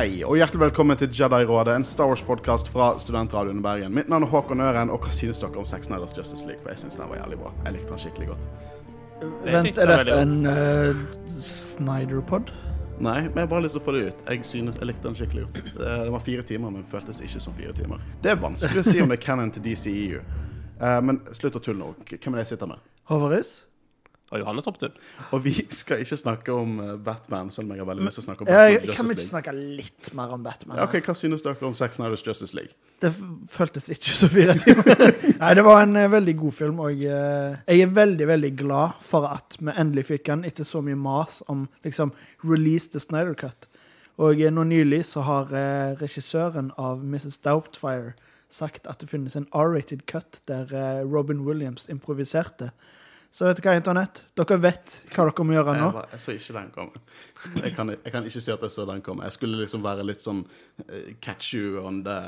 Hei, og hjertelig velkommen til Jedi-rådet, en Star Wars-podkast fra Studentradioen i Bergen. Mitt navn er Håkon Øren, og hva synes dere om Zack Snyders Justice League? For jeg synes den var jævlig bra. Jeg likte den skikkelig godt. Vent, er dette en uh, Snyder-pod? Nei, men jeg har bare lyst til å få det ut. Jeg synes jeg likte den skikkelig godt. Det det var fire timer, men føltes ikke som fire timer. Det er vanskelig å si om det er canon til DCEU. Uh, men slutt å tulle nå. Hvem er det jeg sitter med? Håvaris? Og Johannes Opptun. Og vi skal ikke snakke om eh, Batman, selv om jeg har veldig lyst til å snakke om Jeg, Justice kan vi ikke snakke litt mer om Batman? Ja, ok, Hva synes dere om Zack Snyders Justice League? Det føltes ikke så fire timer. Nei, det var en eh, veldig god film, og eh, jeg er veldig, veldig glad for at vi endelig fikk den etter så mye mas om liksom release the Snyder Cut. Og nå nylig så har regissøren av Mrs. Doubtfire sagt at det finnes en R-rated cut der Robin Williams improviserte. Så vet dere hva, Internett? Dere vet hva dere må gjøre nå. Jeg, var, jeg så ikke den komme. Jeg kan, jeg kan ikke si at jeg så den komme. Jeg skulle liksom være litt sånn eh, catch you on the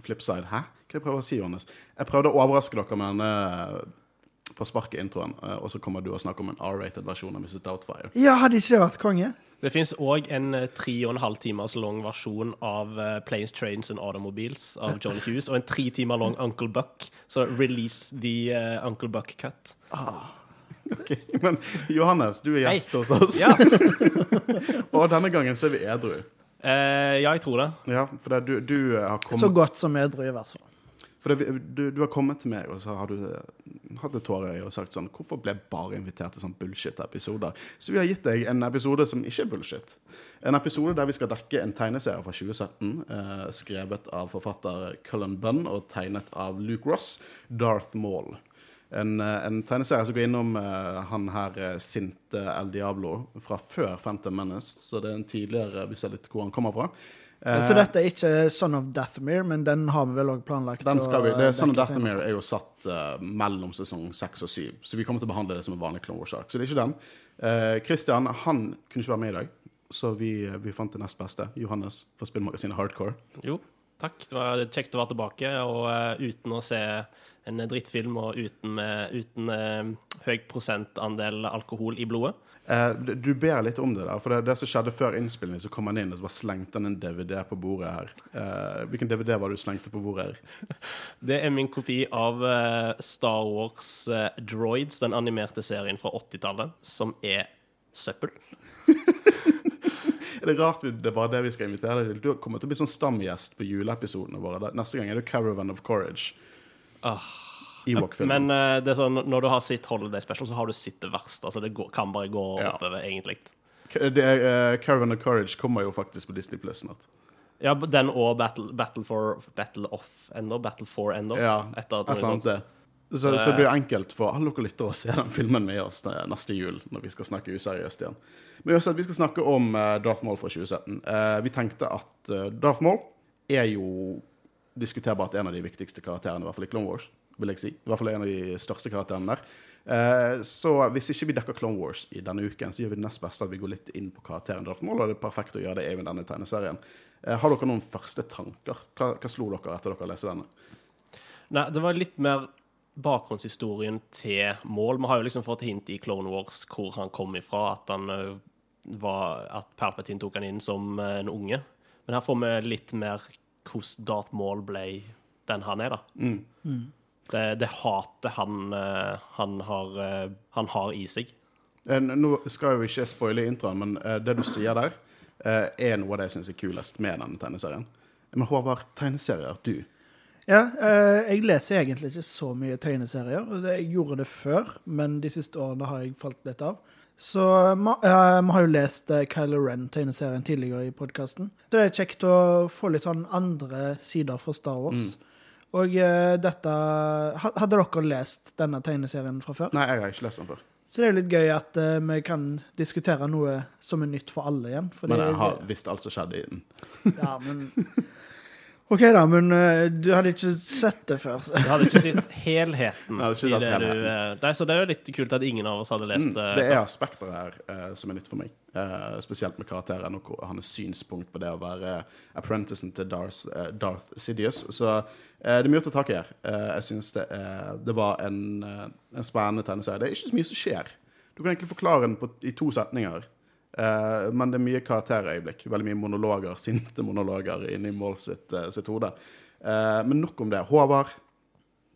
flip side. Hæ? Hva er det jeg prøver å si, Johannes? Jeg prøvde å overraske dere med denne eh, på sparket-introen, eh, og så kommer du og snakker om en R-rated versjon av Mrs. Doubtfire. Ja, hadde ikke det vært konge? Det fins òg en tre og en halv timers lang versjon av Planes, Trains and Automobiles av John Hughes, og en tre timer lang Uncle Buck. Så release the Uncle Buck cut. Ok, Men Johannes, du er gjest hos oss, Ja, og denne gangen så er vi edru. eh, ja jeg tror det. Ja, for det, du, du eh, har kommet Så godt som edru, i hvert fall. For det, du, du har kommet til meg, og så har du eh, hatt et tåre i øyet og sagt sånn Hvorfor ble jeg bare invitert til sånn bullshit-episoder? Så vi har gitt deg en episode som ikke er bullshit. En episode der vi skal dekke en tegneserie fra 2017, eh, skrevet av forfatter Cullen Bunn og tegnet av Luke Ross, Darth Maul. En, eh, en tegneserie som går innom uh, han her eh, sinte El Diablo fra før Phantom Menace, så det er en tidligere Vi ser litt hvor han kommer fra. Uh, Så dette er ikke Son of Dathomir, men den har vi vel òg planlagt? Den skal vi, det dekke at. Dathomir er jo satt uh, mellom sesong 6 og 7, så vi kommer til å behandle det som en vanlig Clone Wars ark. Så det er ikke den. Uh, Christian han kunne ikke være med i dag, så vi, vi fant det nest beste. Johannes fra spillmagasinet Hardcore. Jo, takk. Det var kjekt å være tilbake, og uten å se en drittfilm og uten, uten uh, høy prosentandel alkohol i blodet. Uh, du- du ber litt om det der, for det, det som skjedde før innspillingen, så kom han inn og så bare slengte han en DVD på bordet her. Uh, hvilken DVD var det du slengte på bordet her? Det er min kopi av eh, Star Wars eh, Droids, den animerte serien fra 80-tallet, som er søppel. Er det rart det er bare det vi skal invitere deg til? Du kommer til å bli sånn stamgjest på juleepisodene våre. Neste gang er det Caravan of Courage. Ewok-filmen. Men uh, det er sånn, når du har sitt Holiday Special, så har du sitt det verste. Altså det går, kan bare gå Ja. oppover, egentlig. Det er, uh, Caravan of Courage kommer jo faktisk på Disney Plus snart. Ja, den og Battle, Battle for Battle of ennå. Battle for ennå. Ja, etter et eller annet det. Så, så det blir enkelt for alle dere lyttere å se den filmen med oss eh, neste jul, når vi skal snakke useriøst igjen. Men uansett, vi skal snakke om uh, Darth Maul fra 2017. Uh, vi tenkte at uh, Darth Maul er jo diskuterbart en av de viktigste karakterene, i hvert fall i Clone Wars, vil jeg si. I hvert fall en av de største karakterene der. Eh, så hvis ikke vi dekker Clone Wars i denne uken, så gjør vi det nest beste at vi går litt inn på karakteren Darth Maul, det er perfekt å gjøre det i denne tegneserien. Eh, har dere noen første tanker? Hva, hva slo dere etter dere leste denne? Nei, det var litt mer bakgrunnshistorien til Mål. Vi har jo liksom fått hint i Clone Wars hvor han kom ifra, at han ø, var At Palpatine tok han inn som en unge. Men her får vi litt mer hvordan Darth Maul ble den han er, da. Det, det hatet han, han, har, han har i seg. Eh, Nå skal jeg jo ikke spoile introen, men eh, det du sier der, eh, er noe av det jeg syns er kulest med denne tegneserien. Men Håvard, tegneserier, du. Ja, eh, jeg leser egentlig ikke så mye tegneserier. Jeg gjorde det før, men de siste årene har jeg falt litt av. Så eh, vi har jo lest uh, Kylo Ren-tegneserien tidligere i podkasten. Det er kjekt å få litt sånn andre sider fra Star Wars. Og uh, dette Hadde dere lest denne tegneserien fra før? Nei, jeg har ikke lest den før. Så det er jo litt gøy at vi kan diskutere noe som er nytt for alle igjen. Men jeg har visst alt som skjedde i den. Ja, men OK, da, men eh, du hadde ikke sett det før. så- Du hadde ikke sett helheten Nei, ikke i det helheten. Du, Nei, Så det er jo litt kult at ingen av oss hadde lest det. Mm, Det er aspekter her uh, som er nytt for meg. Uh, spesielt med karakteren og hans synspunkt på det å være apprenticen til Darth, uh, Darth Sidious. Så eh, det er mye å ta tak i her. Eh, jeg syns det, eh, det var en, eh, en spennende tegneserie. Det er ikke så mye som skjer. Du kan egentlig forklare den på, i to setninger. Eh, men det er mye karakterøyeblikk. Veldig mye monologer, sinte monologer inni Mål sitt, uh, sitt hode. Uh, men nok om det. Håvard,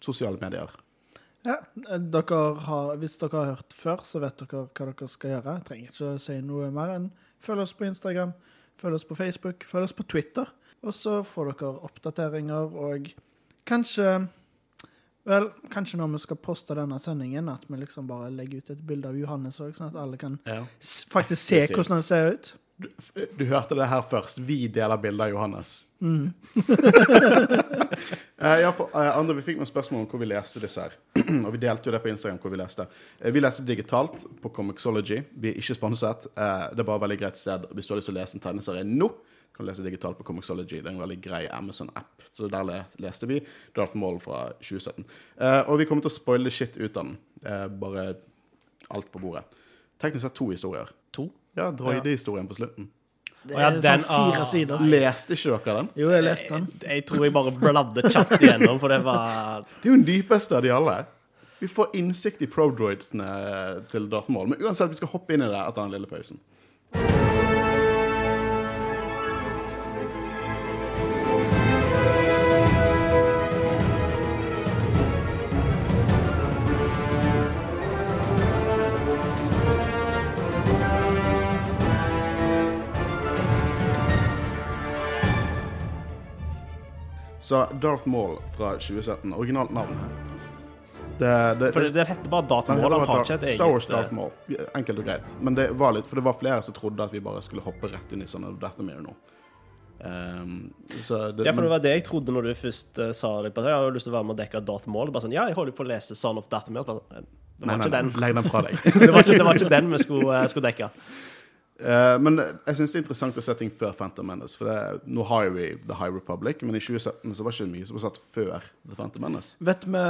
sosiale medier. Ja, dere har, Hvis dere har hørt før, så vet dere hva dere skal gjøre. Jeg trenger ikke si noe mer enn følg oss på Instagram, følg oss på Facebook, følg oss på Twitter. Og så får dere oppdateringer og kanskje Vel, kanskje når vi skal poste denne sendingen, at vi liksom bare legger ut et bilde av Johannes òg, sånn at alle kan ja. faktisk se hvordan han ser ut. Du, du hørte det her først. Vi deler bilder av Johannes. Eh, ja, for, uh, andre, Vi fikk noen spørsmål om hvor vi leste disse her. og vi delte jo det på Instagram hvor vi leste. Uh, vi leste digitalt på Comixology. Vi er ikke sponset. Eh, det er bare et veldig greit sted. Hvis du har lyst til å lese en tegneserie nå, kan lese digitalt på Comixology. Det er en veldig grei Amazon-app. Så der leste vi Darth Maul fra 2017. Eh, og vi kommer til å spoile shit ut av den. Eh, bare alt på bordet. Teknisk sett to historier. To? Ja, droidehistorien på slutten. Det er ja, er den- sånn fire ah. sider. Leste ikke dere den? Jo, jeg leste den. Jeg, jeg tror jeg bare bladde kjapt igjennom, for det var Det er jo den dypeste av de alle. Vi får innsikt i prodroidsene til Darth Maul. Men uansett, vi skal hoppe inn i det etter den lille pausen. Så Darth Maul fra 2017. Originalt navn. Det, det, For det, den heter bare Datamål. Han har ikke et Star Wars Darth Maul. Enkelt og greit. Men det var litt, for det var flere som trodde at vi bare skulle hoppe rett inn i sånne Dathomir nå. Um, så det, Ja, for det var det jeg trodde når du først uh, sa det. Jeg har lyst til å være med og dekke Darth Maul. Bare sånn, ja, jeg holder på å lese Son of Dathomir. Bare, eh, Det var nei, ikke nei, den. legg den fra deg. Det var ikke, det var ikke den vi skulle, uh, skulle dekke. Eh, men jeg syns det er interessant å se ting før Phantom Menace. For det, nå har vi The High Republic, men i 2017 så var det ikke mye som var satt før The Phantom Menace. Vet vi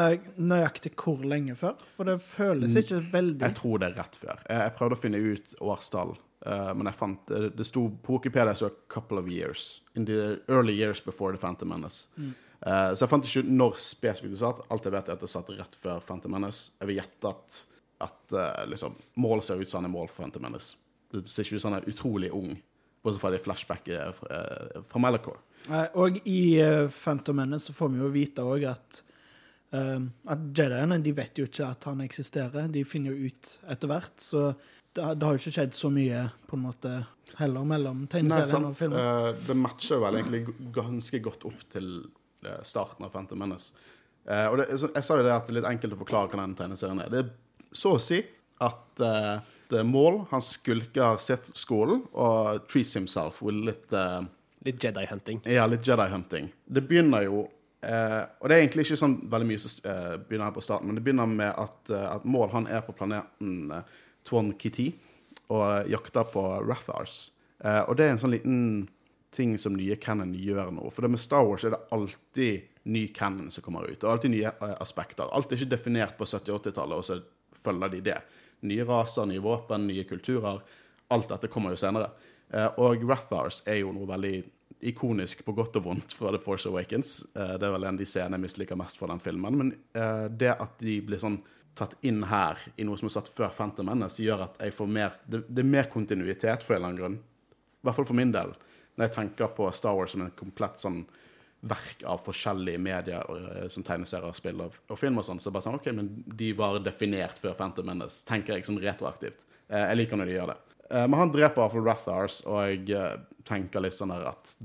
nøyaktig hvor lenge før? For det føles ikke veldig Jeg tror det er rett før. Jeg, jeg prøvde å finne ut årstall, uh, men jeg fant det, det sto på Wikipedia så a couple of years. In the early years before The Phantom Menace. Eh, så jeg fant ikke når spesifikt det satt. Alt jeg vet, er at det satt rett før Phantom Menace. Jeg vil gjette at, at eh, liksom, mål ser ut som han er mål for Phantom Menace. Det ser ikke ut som han er utrolig ung, bortsett fra det flashbacket fra, eh, fra Malachor. Og i uh, Phantom Menace så får vi jo vite òg at um, at Jediene de vet jo ikke at han eksisterer. De finner jo ut etter hvert. Så det, har- det har jo ikke skjedd så mye på en måte heller mellom tegneserien og filmen. Eh, det matcher vel egentlig ganske godt opp til eh, starten av Phantom Menace. Uh, og det, jeg sa jo det at det er litt enkelt å forklare hva den tegneserien er. Det er så å si at eh, det er Mål han skulker Sith-skolen og treats himself with litt uh, Litt Jedi-hunting. ja, litt Jedi-hunting. Det begynner jo uh, Og det er egentlig ikke sånn veldig mye som uh, begynner her på starten, men det begynner med at, eh, at Maul han er på planeten uh, Twon Kiti og jakter på Rathars. Eh, og det er en sånn liten ting som nye canon gjør nå. For det med Star Wars er det alltid ny canon som kommer ut. Og alltid nye eh, aspekter. Alt er ikke definert på 70-80-tallet, og så følger de det. Nye raser, nye våpen, nye kulturer. Alt dette kommer jo senere. Eh, og Rathars er jo noe veldig ikonisk på godt og vondt fra The Force Awakens. Eh, det er vel en av de scenene jeg misliker mest fra den filmen. Men eh, det at de blir sånn tatt inn her i noe som er satt før Phantom Menace, gjør at jeg får mer det, det er mer kontinuitet for en eller annen grunn. I hvert fall for min del. Når jeg tenker på Star Wars som en komplett sånn verk av forskjellige medier og, som tegneserier, spill og, og film og sånn, så bare sånn, ok, men de var definert før Phantom Menace, tenker jeg sånn retroaktivt. Eh, jeg liker når de gjør det. Eh, men han dreper i hvert fall Rathars, og jeg eh, tenker litt sånn der at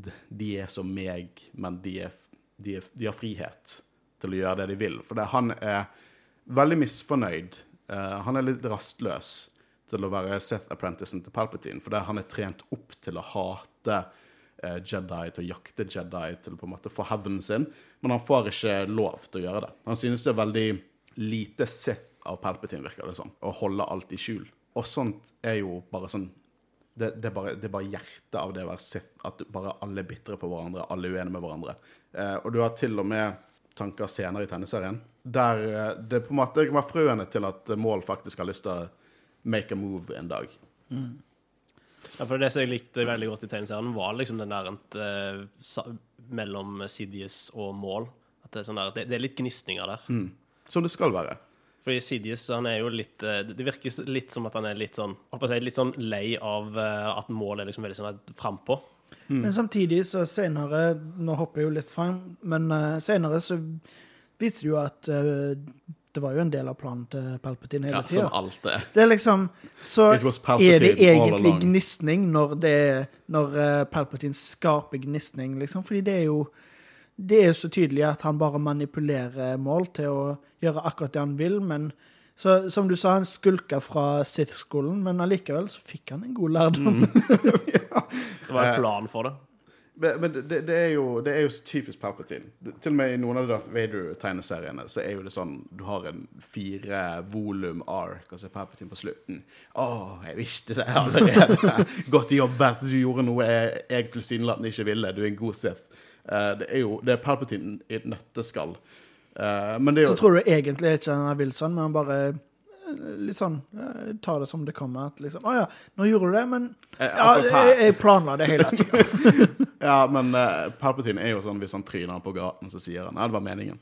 de er som meg, men de, er, de, er, de har frihet til å gjøre det de vil. For det, han er veldig misfornøyd. Eh, han er litt rastløs til å være Seth Apprenticen til Palpatine, fordi han er trent opp til å hate eh, Jedi, til å jakte Jedi, til å på en måte få hevnen sin, men han får ikke lov til å gjøre det. Han synes det er veldig lite Sith av Palpatine, virker det som, å holde alt i skjul. Og sånt er jo bare sånn det, det, er bare, det er bare hjertet av det å være Sith, at bare alle er bitre på hverandre, alle er uenige med hverandre. Eh, og du har til og med tanker senere i tegneserien, der eh, det på en måte kan være frøene til at Mål faktisk har lyst til å make a move en dag. Ja, for det som jeg likte veldig godt i tegneserien, var liksom den der sa, mellom Sidious og Mål. At det, er sånn der, det, det er litt gnisninger der. Som det skal være. Fordi Sidious han er jo litt eh, Det virker litt som at han er litt sånn si, litt sånn lei av eh, at Mål er liksom veldig sånn frampå. Men samtidig, så senere Nå hopper jeg jo litt fram, men uh, senere så viser det jo at det var jo en del av planen til Palpatine hele Ja, tida. som alt. Det er liksom Så er det egentlig gnisning når det Når eh, Palpatine skaper gnisning, liksom. Fordi det er jo Det er så tydelig at han bare manipulerer mål til å gjøre akkurat det han vil, men så, som du sa, han skulka fra Sith-skolen, men allikevel så fikk han en god lærdom. Det var Eh, en plan for det. Men, det, det, er jo, det er jo så typisk Palpatine. Til og med i noen av Darth Vader-tegneseriene så er jo det sånn Du har en fire volum ark, og så er Palpatine på slutten. 'Å, jeg visste det allerede. Godt jobbet. Du gjorde noe jeg, jeg tilsynelatende ikke ville. Du er en god Sith.' Eh, det er jo det er Palpatine i et nøtteskall. Eh, er Så tror du egentlig ikke han vil sånn, men han bare litt sånn Ta det som det kommer. At liksom 'Å ja, nå gjorde du det, men Eh, ja, jeg, jeg planla det hele tida'. Ja, men uh, Palpatine er jo sånn hvis han tryner på gaten, så sier han ja, det var meningen.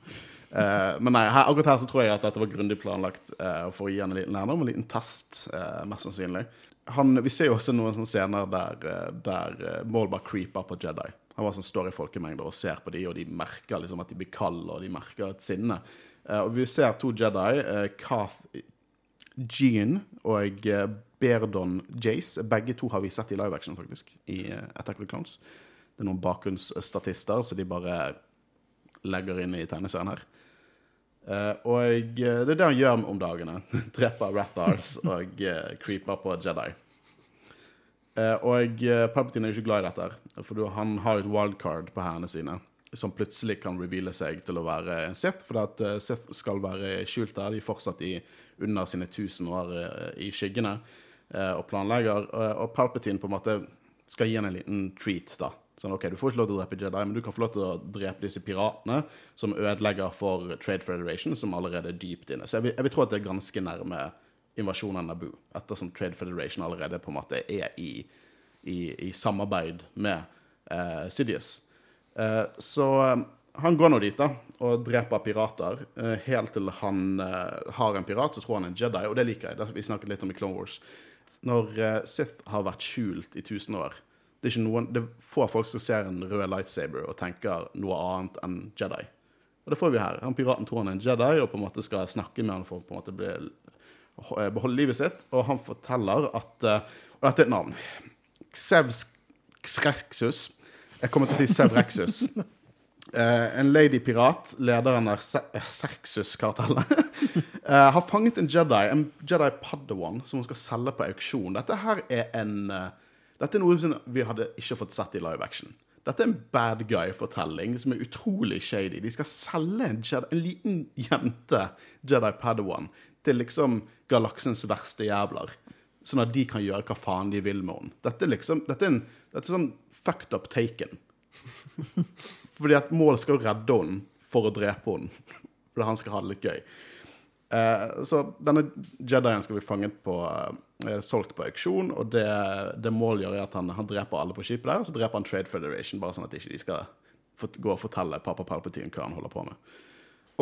Uh, men nei, her, akkurat her så tror jeg at dette var grundig planlagt uh, for å gi han en liten lærdom, en liten test, uh, mest sannsynlig. Han, vi ser jo også noen sånne scener der, eh, der eh, Maul bare creeper på Jedi. Han bare sånn står i folkemengder og ser på de, og de merker liksom at de blir kalde, og de merker et sinne. Eh, og vi ser to Jedi, eh, Kath Jean og eh, Berdon Jace. Begge to har vi sett i live action, faktisk, i eh, Attack of the Clowns. Det er noen bakgrunnsstatister, så de bare legger inn i tegneserien her. Eh, og det er det han gjør om dagene. Dreper Rathars og creeper på Jedi. Og Palpatine er jo ikke glad i dette, for han har et wildcard på hærene sine som plutselig kan reveale seg til å være Sith, for at Sith skal være skjult der. De er fortsatt i, under sine tusen år eh, i skyggene eh, og planlegger. Og, og Palpatine på en måte skal gi henne en liten treat, da. Sånn, ok, Du får ikke lov til å drepe Jedi, men du kan få lov til å drepe disse piratene som ødelegger for Trade Federation, som allerede er dypt inne. Så jeg vil, jeg vil tro at det er ganske nærme invasjonen av Naboo, ettersom Trade Federation allerede på en måte er i, i, i samarbeid med eh, Sidious. Eh, så eh, han går nå dit da, og dreper pirater, eh, helt til han eh, har en pirat, så tror han er en Jedi, og det liker jeg. Det vi snakket litt om i Clone Wars. Når eh, Sith har vært skjult i tusen år, det er, ikke noen, det få folk som ser en rød lightsaber og tenker noe annet enn Jedi. Og det får vi her. Han piraten tror han er en Jedi, og på en måte skal snakke med han for på en måte bli, eh, beholde livet sitt, og han forteller at Og dette er et navn. Xev Skrexus. Jeg kommer til å si Sevrexus. Eh, en lady pirat, lederen av Serxus-kartellet, uh, har fanget en Jedi, en Jedi Padawan, som hun skal selge på auksjon. Dette her er en uh, Dette er noe vi hadde ikke fått sett i live action. Dette er en bad guy-fortelling som er utrolig shady. De skal selge en, Jedi, en liten jente, Jedi Padawan, til liksom galaksens verste jævler. Sånn at de kan gjøre hva faen de vil med henne. Dette er liksom, dette er, en, dette er sånn fucked up taken. Fordi at målet skal jo redde henne for å drepe henne. Fordi han skal ha det litt gøy. Eh, så denne Jedien skal bli fanget på eh, solgt på auksjon, og det, det målet gjør at han, han dreper alle på skipet der, og så dreper han Trade Federation, bare sånn at ikke de skal gå og fortelle pappa Palpatine hva han holder på med.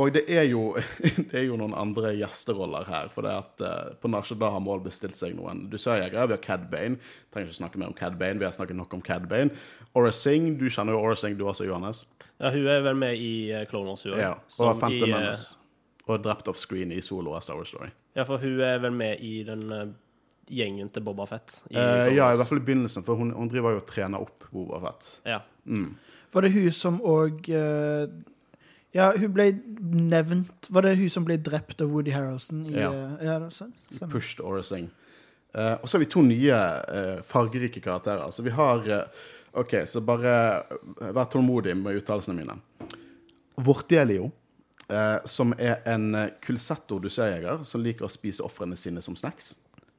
Og det er jo, det er jo noen andre gjesteroller her. For det at uh, på Narshada har Mål bestilt seg noen dusørjegere. Vi har Cad Bane. Trenger ikke snakke mer om Cad Bane. Vi har snakket nok om Cad Bane. Aura Singh, du kjenner jo Aura Singh du også, Johannes. Ja, hun er vel med i uh, Clone Wars, hun Ja. Og Phantom i, eh, Menace. Og drept off screen i solo av Star Wars Story. Ja, for hun er vel med i den eh, gjengen til Boba Fett. i Eh, ja, i hvert fall i begynnelsen, for hun, hun driver jo og trener opp Boba Fett. Ja. Var det hun som òg Ja, hun ble nevnt Var det hun som ble drept av Woody Harrelson? I, Ja. eh, ja stemmer. stemmer. Pushed Aura Singh. Eh, og så har vi to nye eh, fargerike karakterer. Så vi har eh, OK, så bare eh, vær tålmodig med uttalelsene mine. Vortelio, eh, som er en eh, kulsetto dusørjeger som liker å spise ofrene sine som snacks.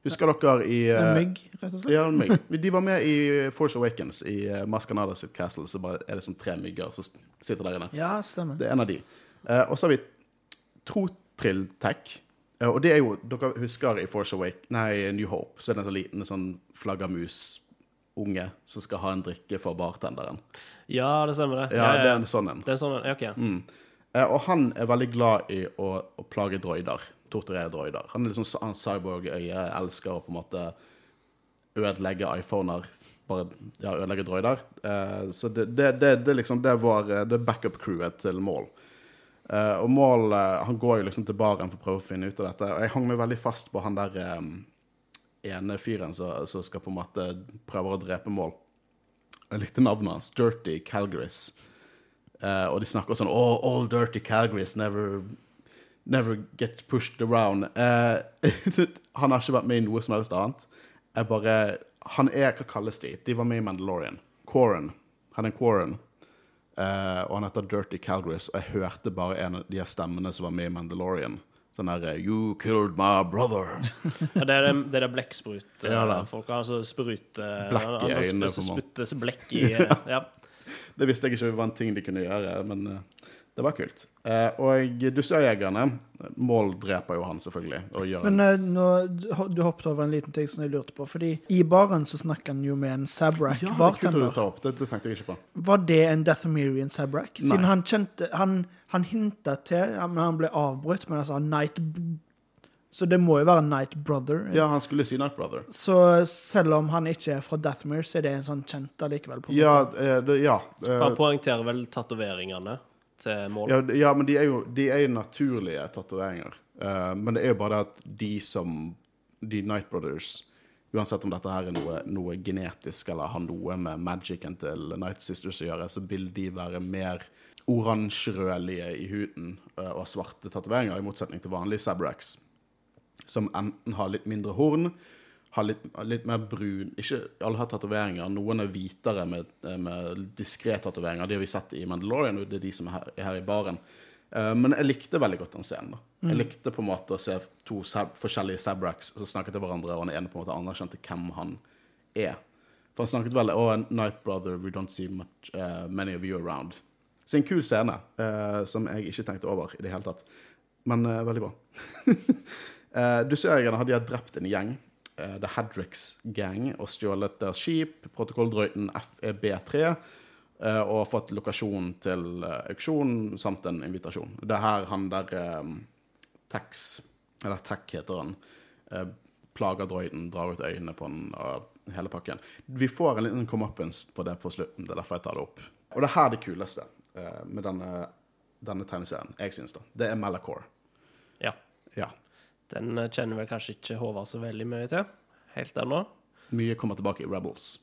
Husker dere i eh, En mygg, rett og slett? Ja, en mygg. De var med i Force Awakens, i uh, Maskanada sitt castle. Så bare er det sånn tre mygger som sitter der inne. Ja, stemmer. Det er en av de. Eh, og så har vi Trotrill-tech. Eh, og det er jo, dere husker i Force Awake, nei, New Hope, så er det en sånn liten sånn flaggermus-unge som skal ha en drikke for bartenderen. ja, det stemmer, det. Ja, det er en sånn en. Det er en sånn, ja, OK. Eh, og han er veldig glad i å, å plage droider. torturere droider. Han er liksom sånn cyborg-øye, elsker å på en måte ødelegge iPhoner. Bare ja, ødelegge droider. Eh, så det, det, det, det, liksom, det var eh, det backup-crewet til Mål. Eh, og Mål eh, han går jo liksom til baren for å prøve å finne ut av dette. Og jeg hang meg veldig fast på han der eh, ene fyren som skal på en måte prøve å drepe Mål. Jeg likte navnet hans. Dirty Calgaris. Uh, og de snakker sånn oh, All dirty Calgaris never Never get pushed around. Uh, han har ikke vært med i noe som helst annet. Jeg bare Han er Hva kalles de? De var med i Mandalorian. Quarren. Han er Quarren. Uh, og han heter Dirty Calgaris, og jeg hørte bare en av de stemmene som var med i Mandalorian. Sånn derre You killed my brother. Ja, det er det, det blekksprut Ja, eh, folk har. Altså sprut eh, Blekk i øynene sp- Spyttes blekk i eh, Ja. Det visste jeg ikke var en ting de kunne gjøre, men eh, det var kult. Eh, og dusørjegerne Mål dreper jo han, selvfølgelig. Og gjør Men eh, nå, du hoppet over en liten ting som jeg lurte på. Fordi i baren så snakker han jo med en Sabrak ja, er bartender. Det, opp. Det, det tenkte jeg ikke på. Var det en Deathomirian Sabrak? Siden Nei. han kjente Han, han hinta til ja, Men han ble avbrutt, men han sa Night Så det må jo være Night Brother. Ja, han skulle si Night Brother. Så selv om han ikke er fra Dathomir, så er det en sånn kjent allikevel. på en Ja, måte. Ja. det, ja. eh, han poengterer vel tatoveringene til mål. ja, ja, men de er jo, de er naturlige tatoveringer. Uh, men det er jo bare det at de som De Night Brothers Uansett om dette her er noe, noe genetisk eller har noe med magicen til Night Sisters å gjøre, så vil de være mer oransjerødlige i huden eh, og ha svarte tatoveringer, i motsetning til vanlige Sabraks, som enten har litt mindre horn, har litt, litt mer brun Ikke alle har tatoveringer. Noen er hvitere med, med diskré tatoveringer. De har vi sett i Mandalorian, og det er de som er her, er her i baren. Uh, men jeg likte veldig godt den scenen. da. Jeg likte på en måte å se to forskjellige Sabraks som snakket til hverandre, og den ene på en måte anerkjente hvem han er. For han snakket veldig Oh, Night Brother, we don't see much, uh, many of you around. Så en kul scene uh, som jeg ikke tenkte over i det hele tatt. Men uh, veldig bra. uh, Dusørjegerne hadde drept en gjeng, eh, The Hadrix Gang, og stjålet deres skip, protokolldrøyten FEB3, eh, og fått lokasjon til eh, auksjon samt en invitasjon. Det er her han der Tex, eller Tech heter han, plager droiden, drar ut øynene på den og hele pakken. Vi får en liten comeuppance på det på slutten, det er derfor jeg tar det opp. Og det er her det kuleste med denne, denne tegneserien, jeg syns da. Det er Malachor. Ja. Ja. Den kjenner vel kanskje ikke Håvard så veldig mye til helt ennå. Mye kommer tilbake i Rebels.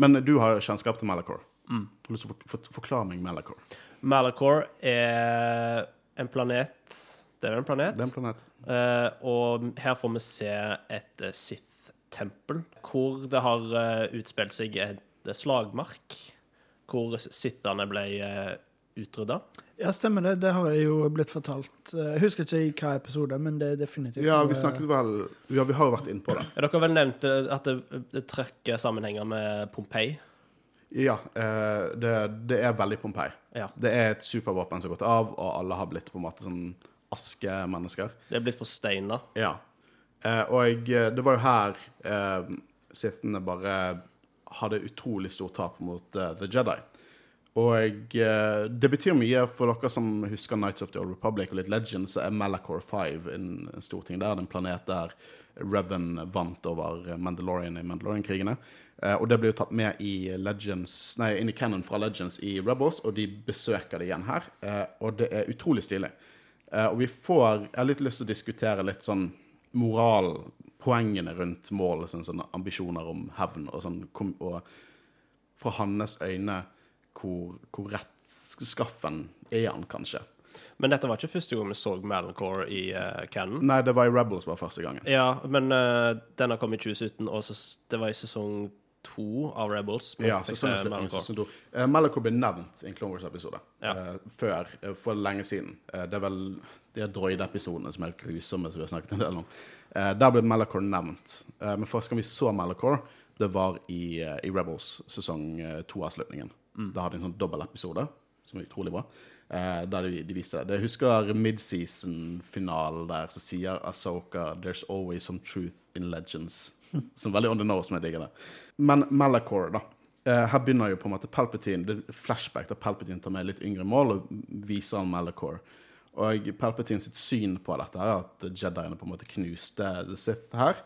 Men du har kjennskap til Malachor. Har du lyst til å for, for, forklare meg Malachor? Malachor er en planet Det er jo en planet. Det er en planet. Uh, og her får vi se et uh, Sith-tempel, hvor det har uh, utspilt seg et slagmark, hvor Sithene ble utrydda. Ja, stemmer det. Det har jeg jo blitt fortalt. Eh, Jeg husker ikke i hva episode, men det er definitivt Ja, vi snakket vel Ja, vi har jo vært inne på det. Dere har vel nevnt eh, at det, det trekker sammenhenger med Pompeii. Ja, eh, det, det er veldig Pompeii. Ja. Det er et supervåpen som har gått av, og alle har blitt på en måte sånn askemennesker. Det er blitt forsteina. Ja. Eh, og det var jo her sittende bare hadde utrolig stort tap mot The Jedi. Og eh, det betyr mye for dere som husker Nights of the Old Republic og litt Legends, så er Malachor 5 en stor ting der. Det er en planet der Revan vant over Mandalorian i Mandalorian-krigene. Eh, og det blir jo tatt med i Legends, nei, inn i canon fra Legends i Rebels, og de besøker det igjen her. Eh, og det er utrolig stilig. Eh, og vi får Jeg har litt lyst til å diskutere litt sånn moralpoengene rundt målet, sånn, sånne ambisjoner om hevn og sånn, og fra hans øyne hvor, hvor rettskaffen er han, kanskje. Men dette var ikke første gang vi så Malachor i uh, Cannon. Nei, det var i Rebels var første gangen. Ja, men uh, den har kommet i 2017, og så, det var i sesong to av Rebels. Ja, sesong, se sesong to. Uh, Malachor ble nevnt i en Clone Wars-episode Ja. uh, før, uh, for lenge siden. Eh, det er vel de droide-episodene som er grusomme, som vi har snakket en del om. Eh, der ble Malachor nevnt. Eh, men første gang vi så Malachor, det var i, eh, i Rebels sesong eh, to-avslutningen. Da hadde de en sånn dobbeltepisode, som er utrolig bra. Eh, der de, de viste det. Jeg husker midseason-finalen der, så sier Asoka 'There's always some truth in legends'. Som veldig on the nose, som jeg digger det. Men Malachor, da. Eh, her begynner jo på en måte Palpatine Det er flashback der Palpatine tar med litt yngre mål og viser han Malachor. Og Palpatine sitt syn på dette er at Jediene på en måte knuste The Sith her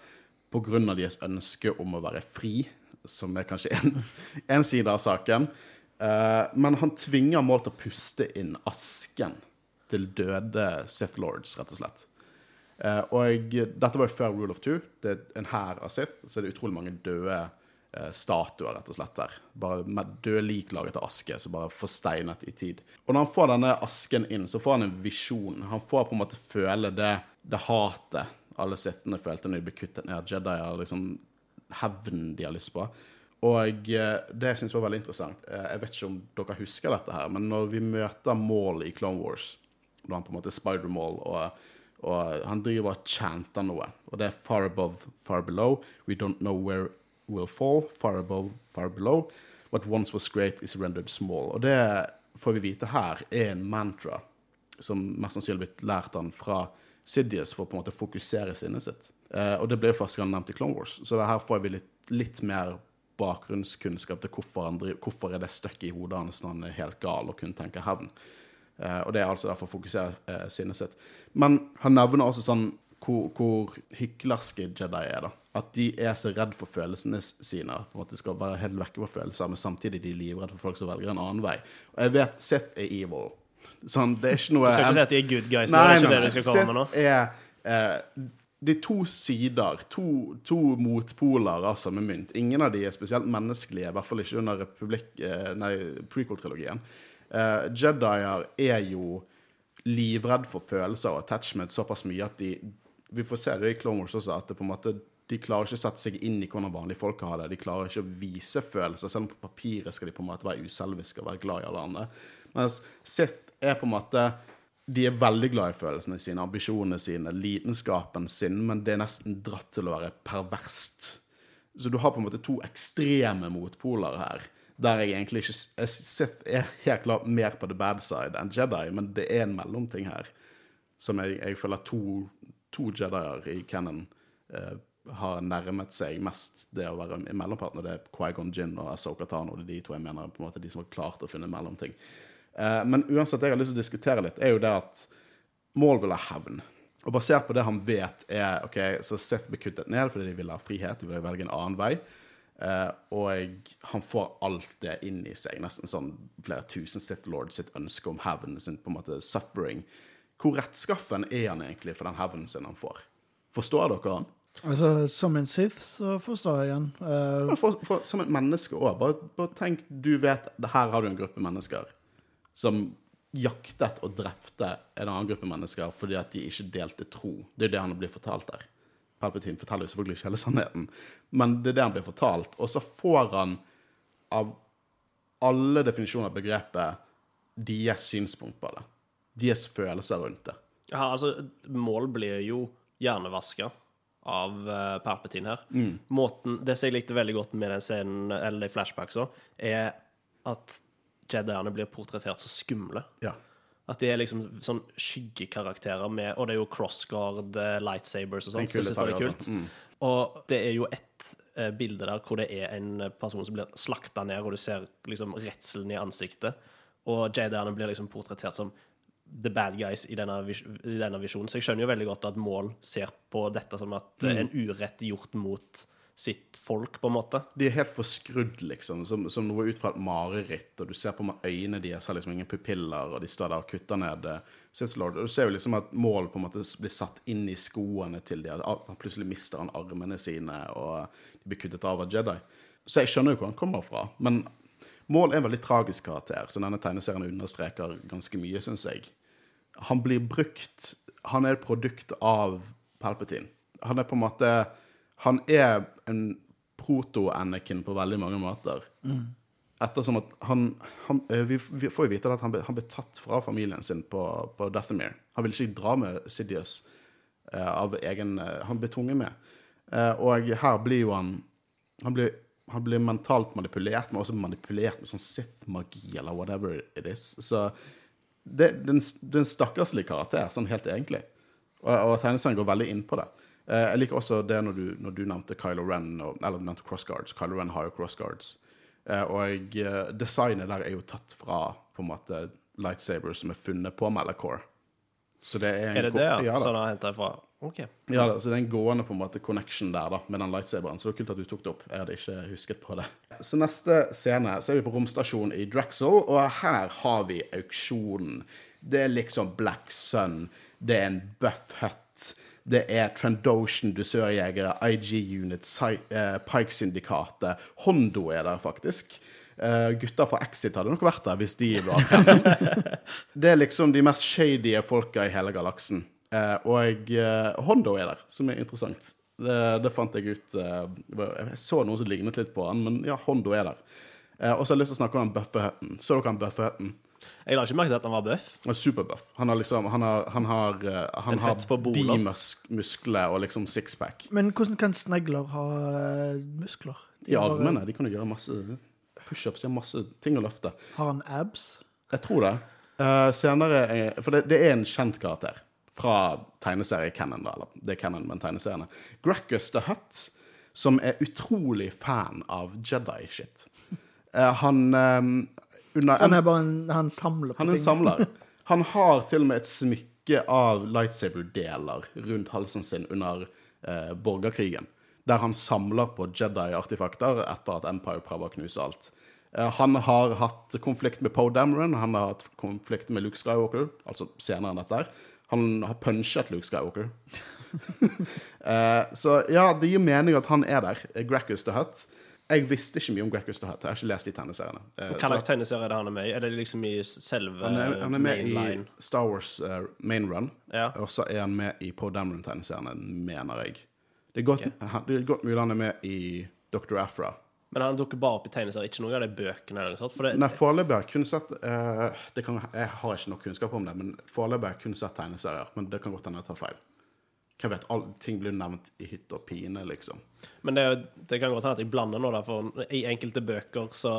av deres ønske om å være fri, som er kanskje en, en side av saken. Eh, men han tvinger Maul til å puste inn asken til døde Sith Lords, rett og slett. Uh, og dette var jo før Rule of Two. Det er en hær av Sith, så det er utrolig mange døde uh, statuer, rett og slett, der. Bare med døde lik laget av aske, så bare forsteinet i tid. Og når han får denne asken inn, så får han en visjon. Han får på en måte føle det, det hatet alle Sithene følte når de ble kuttet ned. Jedier, liksom hevnen de har lyst på. Og eh, det jeg syns var veldig interessant eh, Jeg vet ikke om dere husker dette her, men når vi møter Maul i Clone Wars, da han på en måte er Spider-Maul og og han driver og chanter noe. Og det er 'far above, far below'. 'We don't know where we'll fall'. 'Far above, far below'. 'What once was great is rendered small'. Og det får vi vite her er en mantra som mest sannsynlig blitt lært han fra Sidious for å på en måte fokusere sinnet sitt. Eh, og det ble jo første gang nevnt i Clone Wars, så her får vi litt, litt mer bakgrunnskunnskap til hvorfor, han driver, hvorfor er det støkket i hodet hans når han er helt gal og kun tenker hevn. Eh, og det er altså derfor fokuserer fokusere eh, sinnet sitt. Men han nevner også sånn hvor, hvor hyklerske Jedi er. da. At de er så redd for følelsene sine. på en måte skal være helt vekke fra følelser, Men samtidig de er livredde for folk som velger en annen vei. Og jeg vet Sith er evil. Sånn, det er ikke noe Du skal ikke si at de er good guys? Nei, det er ikke det du skal komme med nå? Er, er eh, de to sider, to, to motpoler altså, med mynt. Ingen av de er spesielt menneskelige, i hvert fall ikke under eh, prequel-trilogien. Uh, Jedier er jo livredd for følelser og attachment såpass mye at de Vi får se det i Clone Wars også, at det på en måte de klarer ikke å sette seg inn i hvordan vanlige folk har det. De klarer ikke å vise følelser. Selv om på papiret skal de på en måte være uselviske og være glad i alle andre. Mens Sith er på en måte De er veldig glad i følelsene sine, ambisjonene sine, lidenskapen sin, men det er nesten dratt til å være perverst. Så du har på en måte to ekstreme motpoler her der jeg egentlig ikke Jeg Sith er helt klart mer på the bad side enn Jedi, men det er en mellomting her som jeg, jeg føler to, to Jedier i canon eh, har nærmet seg mest det å være mellomparten, og det er Quaigon Gin og Asoka Tano. Det er de to jeg mener på en måte de som har klart å finne mellomting. Eh, men uansett, det jeg har lyst til å diskutere litt, er jo det at Mål vil ha hevn. Og basert på det han vet, er OK, så Sith blir kuttet ned fordi de vil ha frihet, de vil velge en annen vei. Uh, og han får alt det inn i seg, nesten sånn flere tusen Sith Lords sitt ønske om hevn, sin på en måte suffering. Hvor rettskaffen er han egentlig for den hevnen sin han får? Forstår dere han? Altså, Som en Sith så forstår jeg han. Uh... For, for, som et menneske òg. Bare, bare, tenk, du vet her har du en gruppe mennesker som jaktet og drepte en annen gruppe mennesker fordi at de ikke delte tro. Det er det han blir fortalt der. Palpatine forteller jo selvfølgelig ikke hele sannheten, men det er det han blir fortalt. Og så får han av alle definisjoner av begrepet deres synspunkt på det. Deres følelser rundt det. Ja, altså, Mål blir jo hjernevaska av uh, Palpatine her. Mm. Måten, Det som jeg likte veldig godt med den scenen, eller i flashbacks òg, er at Jediene blir portrettert så skumle. Ja. At de er liksom sånn skyggekarakterer med Og det er jo crossguard, eh, lightsabers og sånt. Så det er veldig kult. Mm. Og det er jo ett eh, bilde der hvor det er en person som blir slakta ned, og du ser liksom redselen i ansiktet. Og jediene blir liksom portrettert som the bad guys i denne, i denne visjonen. Så jeg skjønner jo veldig godt at Mål ser på dette som at mm. en urett gjort mot sitt folk, på en måte. De er helt forskrudd, liksom, som, som noe ut fra et mareritt. Og du ser på med øynene deres har liksom ingen pupiller, og de står der og kutter ned Lord. Og du ser jo liksom at mål på en måte blir satt inn i skoene til de, at plutselig mister han armene sine, og de blir kuttet av av Jedi. Så jeg skjønner jo hvor han kommer fra. Men Mål er en veldig tragisk karakter, så denne tegneserien understreker ganske mye, syns jeg. Han blir brukt Han er et produkt av Palpatine. Han er på en måte han er en proto-Anakin på veldig mange måter. Mm. Ettersom at han, han eh, vi, vi, får jo vite at han ble, han ble, tatt fra familien sin på, på Deathamere. Han ville ikke dra med Sidious uh, av egen uh, Han ble tvunget med. Og her blir jo han Han blir, han blir mentalt manipulert, men også manipulert med sånn Sith-magi eller whatever it is. Så det, det er en stakkarslig karakter, sånn helt egentlig. Og, og tegneserien går veldig inn på det. Eh, jeg liker også det når du, når du nevnte Kylo Ren, og, eller du nevnte crossguards. Kylo Ren har jo crossguards. Eh, og eh, designet der er jo tatt fra på en måte lightsabers som er funnet på Malacore. Så det er, en Er det det, ja? Som han henta ifra? OK. ja da, så det er en gående på en måte connection der da, med den lightsaberen. Så det er kult at du tok det opp. Jeg hadde ikke husket på det. Så neste scene så er vi på romstasjonen i Drexel, og her har vi auksjonen. Det er liksom Black Sun, det er en Buff Hut, det er Trandoshan dusørjegere, IG Unit, Psy- eh, Pike-syndikatet, Hondo er der faktisk. Uh, gutter fra Exit hadde nok vært der hvis de var fremme. Det er liksom de mest shady folka i hele galaksen. Uh, og eh, Hondo er der, som er interessant. Det, det fant jeg ut eh, Jeg så noen som lignet litt på han, men ja, Hondo er der. Eh, og så har jeg lyst til å snakke om Bufferhutten. Så dere han Buffer-Hutton? Jeg la ikke merke til at han var bøff. Han er superbuff. Han har liksom Han har, han har, eh, han har på boler. bimuskler og liksom sixpack. Men hvordan kan snegler ha eh, muskler? De I armene. bare-. De kan jo gjøre masse pushups. De har masse ting å løfte. Har han abs? Jeg tror det. Uh, senere For det, det er en kjent karakter fra tegneserie-canon, da. Eller det er canon, men tegneseriene. Gracchus the Hutt, som er utrolig fan av Jedi-shit. Uh, han eh, under Så han er bare en, han samler på han er en ting? samler. Han har til og med et smykke av lightsaber-deler rundt halsen sin under eh, borgerkrigen, der han samler på Jedi-artifakter etter at Empire prøver å knuse alt. Eh, han har hatt konflikt med Poe Dameron, han har hatt konflikt med Luke Skywalker, altså senere enn dette. Han har punchet Luke Skywalker. eh, så ja, det gir mening at han er der, eh, Gracchus the Hutt. Jeg visste ikke mye om Greg Gustav Hutt. Jeg har ikke lest de tegneseriene. Eh, Hva slags tegneserie er det han er med i? Er det liksom i selve han er, han er med mainline? i Star Wars uh, Main Run, Ja. og så er han med i Poe Dameron-tegneseriene, mener jeg. Det er, godt, han, det er godt mulig han er med i Dr. Afra. Men han dukker bare opp i tegneserier, ikke noe av de bøkene? eller noe sånt? For det, Nei, foreløpig har jeg kun sett uh, det kan, Jeg har ikke nok kunnskap om det, men foreløpig har jeg kun sett tegneserier. Men det kan godt hende jeg tar feil. Hva vet, all, Ting blir nevnt i hytt og pine, liksom. Men det, det kan godt hende at jeg blander nå, da, for i enkelte bøker så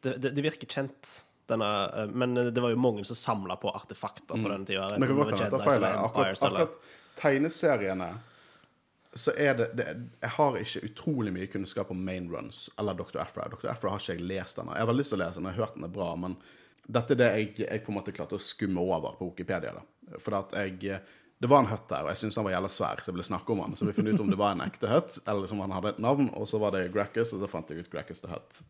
Det, det, det virker kjent, denne eh, Men det var jo mange som samla på artefakter på tida. Jedis feil. eller Akkurat, akkurat tegneseriene så er det, det Jeg har ikke utrolig mye kunnskap om main runs eller Dr. Afra. Dr. Afra har ikke jeg lest ennå. Jeg har lyst til å lese den, jeg har hørt den er bra, men dette er det jeg, jeg på en måte klarte å skumme over på Wikipedia. da. For at jeg Det var en høtt der, og jeg syntes han var jævla svær, så jeg ville snakke om han. Så vi fant ut om det var en ekte høtt, eller som han hadde et navn, og så var det Gracchus, og så fant jeg ut Gracchus the Hut.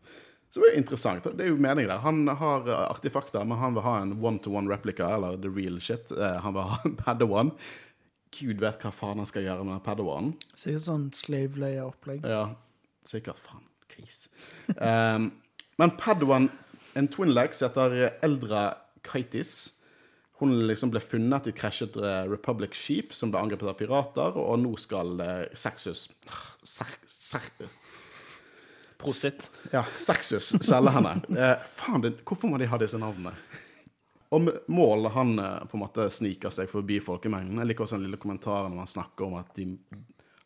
Så det er interessant. Det er jo meningen der. Han har eh, artifakter, men han vil ha en one-to-one replika, eller the real shit. Eh, Han vil ha en Padawan. Gud vet hva faen han skal gjøre med Padawan. Padawanen. Sikkert sånn slave layer-opplegg. Ja, sikkert. Faen, kris. Um, men Padawan, en twin leg som heter Eldra Kaitis Hun liksom ble funnet i et krasjet eh, Republic Sheep som ble angrepet av pirater, og nå skal eh, Sexus Prosit. Ja, Sexus selge henne. Eh, faen, det, hvorfor må de ha disse navnene? Og Mål han eh, på en måte sniker seg forbi folkemengden. Jeg liker også den lille kommentaren når han snakker om at de,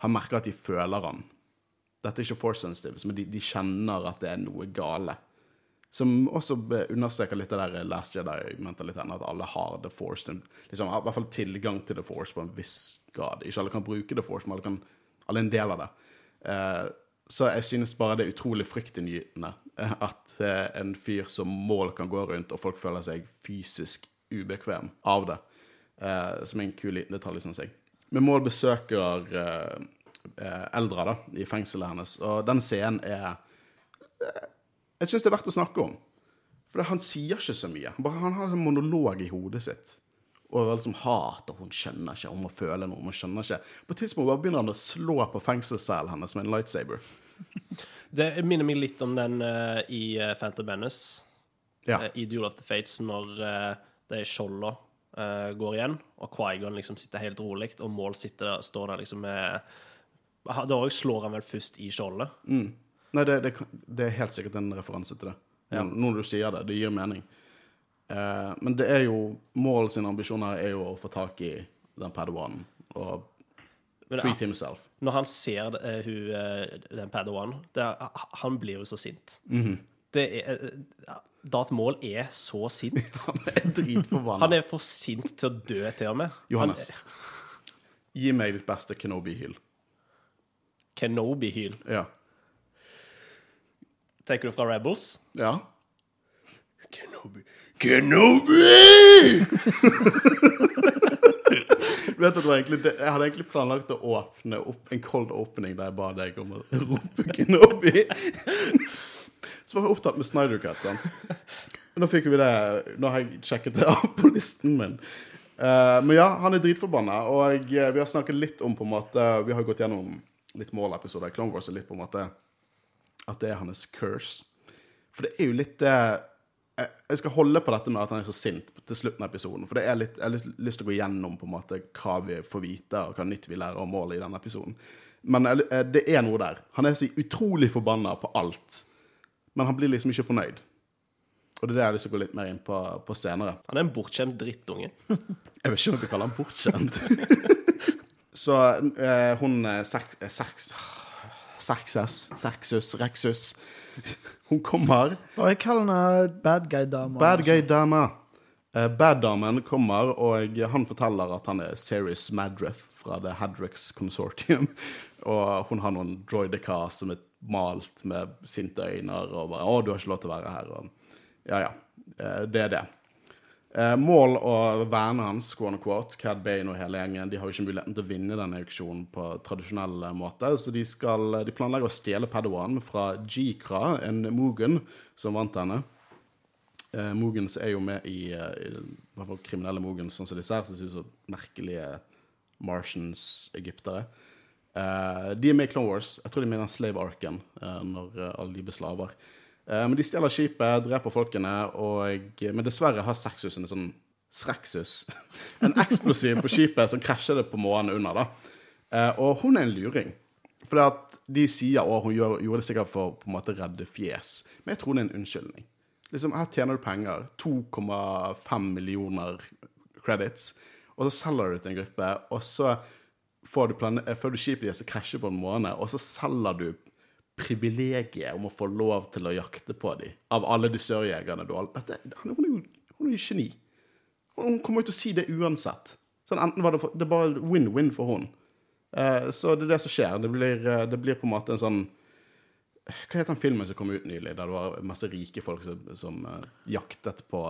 han merker at de føler han. Dette er ikke force sensitive, men de, de kjenner at det er noe gale. Som også understreker litt det der Last Jedi-mentaliteten, at alle har the force. Liksom, I hvert fall tilgang til the force på en viss grad. Ikke alle kan bruke the force, men alle, kan, alle er en del av det. Eh, så jeg synes bare det er utrolig fryktinngytende eh, at eh, en fyr som mål kan gå rundt, og folk føler seg fysisk ubekvem av det. Eh, som er en kul liten detalj, syns jeg. Men Mål besøker eh, eh, da, i fengselet hennes, og den scenen er Jeg syns det er verdt å snakke om. For han sier ikke så mye. Han Bare, han har en monolog i hodet sitt. Og liksom hat, og hun skjønner ikke, hun må føle noe, hun skjønner ikke. På et tidspunkt bare begynner han å slå på fengselscellen hennes med en lightsaber. Det minner meg litt om den uh, i uh, Phantom Menace, Ja. uh, i Duel of the Fates, når uh, er skjolda eh, går igjen, og Quaigon liksom sitter helt rolig, og Mål sitter der, står der liksom med Da slår han vel først i skjoldet. Nei, det, det, det er helt sikkert en referanse til det. Ja. Nå når du sier det, det gir mening. Eh, men det er jo Mål sine ambisjoner er jo å få tak i den padawanen og Men treat himself. når han ser eh, hun, eh, den Padawan, det er, han blir jo så sint. Mhm. Det er eh, Darth Maul er så sint. Han er dritforbanna. Han er for sint til å dø, til og med. Johannes, gi meg ditt beste Kenobi-hyl. Kenobi-hyl. Ja. Tenker du fra Rebels? ja. Kenobi, Kenobi! Du vet at det var egentlig, Jeg hadde egentlig planlagt å åpne opp en cold opening der jeg ba deg om å rope Kenobi. Så var jeg opptatt med Snyder Cut. Sånn. Nå fikk vi det Nå har jeg sjekket det av på listen min. Uh, men ja, han er dritforbanna, og jeg, vi har snakket litt om på en måte Vi har gått gjennom litt målepisoder i Clone Wars og litt på en måte at det er hans curse. For det er jo litt det jeg- skal holde på dette med at han er så sint til slutten av episoden. For det er litt, jeg har lyst til å gå gjennom på en måte hva vi får vite, og hva nytt vi lærer om målet i denne episoden. Men eh, det er noe der. Han er så utrolig forbanna på alt. Men han blir liksom ikke fornøyd. Og det er det jeg har lyst til å gå litt mer inn på, på senere. Han er en bortskjemt drittunge. Jeg vet ikke om jeg kaller kalle han bortskjemt. så eh, hun eh, Sex... Saxus, Rexus Hun kommer Bare kall henne bad guy-dama. Bad guy-dama. Uh, Bad-damen kommer, og han forteller at han er Ceres Madreth fra The Hadrex Consortium. Og hun har noen droidekar som er malt med sinte øyne, og bare 'Å, du har ikke lov til å være her', og Ja, ja. Eh, det er det. Uh, Mål og vennene hans, quote unquote, Cad Bane og hele gjengen, de har jo ikke muligheten til å vinne denne auksjonen på tradisjonell måte, så de, skal, de planlegger å stjele Padawan fra Jikra, en Mugen, som vant henne. Eh, Mogens er jo med i, eh, i, i hvert fall kriminelle Mogens, sånn som disse her, som ser ut som merkelige Martians-egyptere. Eh, de er med i Clone Wars. Jeg tror de er med i den Slave Arken, eh, når eh, alle de blir slaver. Eh, men de stjeler skipet, dreper folkene, og, men dessverre har Sexus en sånn Srexus. En eksplosiv på skipet som krasjer det på månen under. da. Eh, og hun er en luring. For de sier at hun gjorde det sikkert for på en måte redde fjes. Men jeg tror det er en unnskyldning. Liksom, Her tjener du penger. 2,5 millioner credits. Og så selger du det til en gruppe, og så får du, plan før du skipet deres til krasjer på en måned, og så selger du privilegiet om å få lov til å jakte på dem. Av alle dusørjegerne du har Hun hun er jo geni. Hun kommer jo til å si det uansett. Sånn, enten var det, for, det bare win-win for hun. Eh, så det er det som skjer. Det blir, eh, det blir på en måte en sånn Hva het den filmen som kom ut nylig, der det var masse rike folk som, som eh, jaktet på,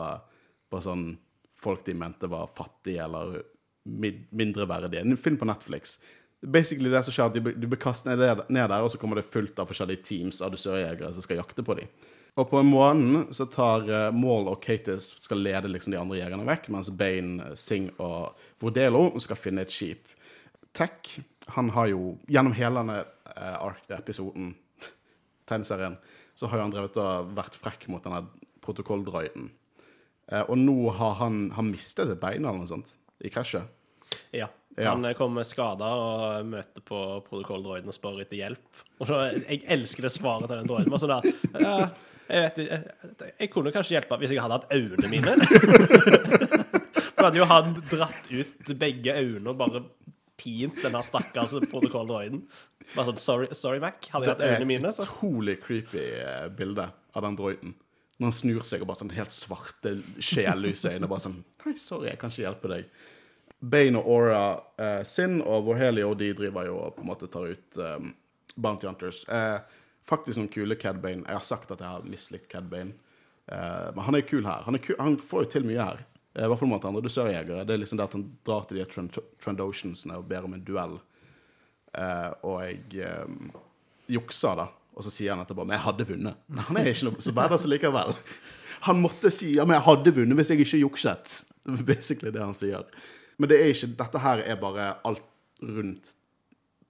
på sånn folk de mente var fattige eller mindreverdige. En film på Netflix. Basically det som skjer, at de, de blir kastet ned, ned der, og så kommer det fullt av forskjellige teams av dusørjegere som skal jakte på dem. Og på en måned så tar uh, Maul og Katis skal lede liksom de andre jegerne vekk, mens Bane, Singh og Vordelo skal finne et skip. Tech, han har jo gjennom hele denne uh, Ark-episoden, tegneserien, så har han drevet og vært frekk mot denne protokolldroiden. Uh, og nå har han, han mistet et bein eller noe sånt i krasjet. Ja. Ja. Han eh, kommer skada og møter på protokolldroiden og spør etter hjelp. Og da, Jeg elsker det svaret til den droiden. Sånn der, ja, jeg, vet, jeg, jeg kunne kanskje hjelpe hvis jeg hadde hatt øynene mine. Da hadde jo han dratt ut begge øynene og bare pint denne stakkars protokolldroiden. Bare sånn sorry, sorry, Mac. Hadde jeg hatt øynene mine, Det er et utrolig creepy eh, bilde av den droiden. Når han snur seg og bare sånn helt svarte, sjellyse øyne. Bare sånn Nei, sorry, jeg kan ikke hjelpe deg. Bane og Aura eh, sin og Vorhelio de driver jo og på en måte tar ut um, Bounty Hunters. Eh, faktisk noen kule Cad Bane. Jeg har sagt at jeg har mislikt Cad Bane. Eh, men han er kul her. Han, kul, han får jo til mye her. Eh, I hvert fall mot andre dusørjegere. Det er liksom det at han drar til de Trend Trandotiansene og ber om en duell. Eh, og jeg um, jukser, da. Og så sier han etterpå Men jeg hadde vunnet. Han er ikke noe så badass likevel. Han måtte si ja, men jeg hadde vunnet hvis jeg ikke jukset. Basically det han sier. Men det er ikke, dette her er bare alt rundt,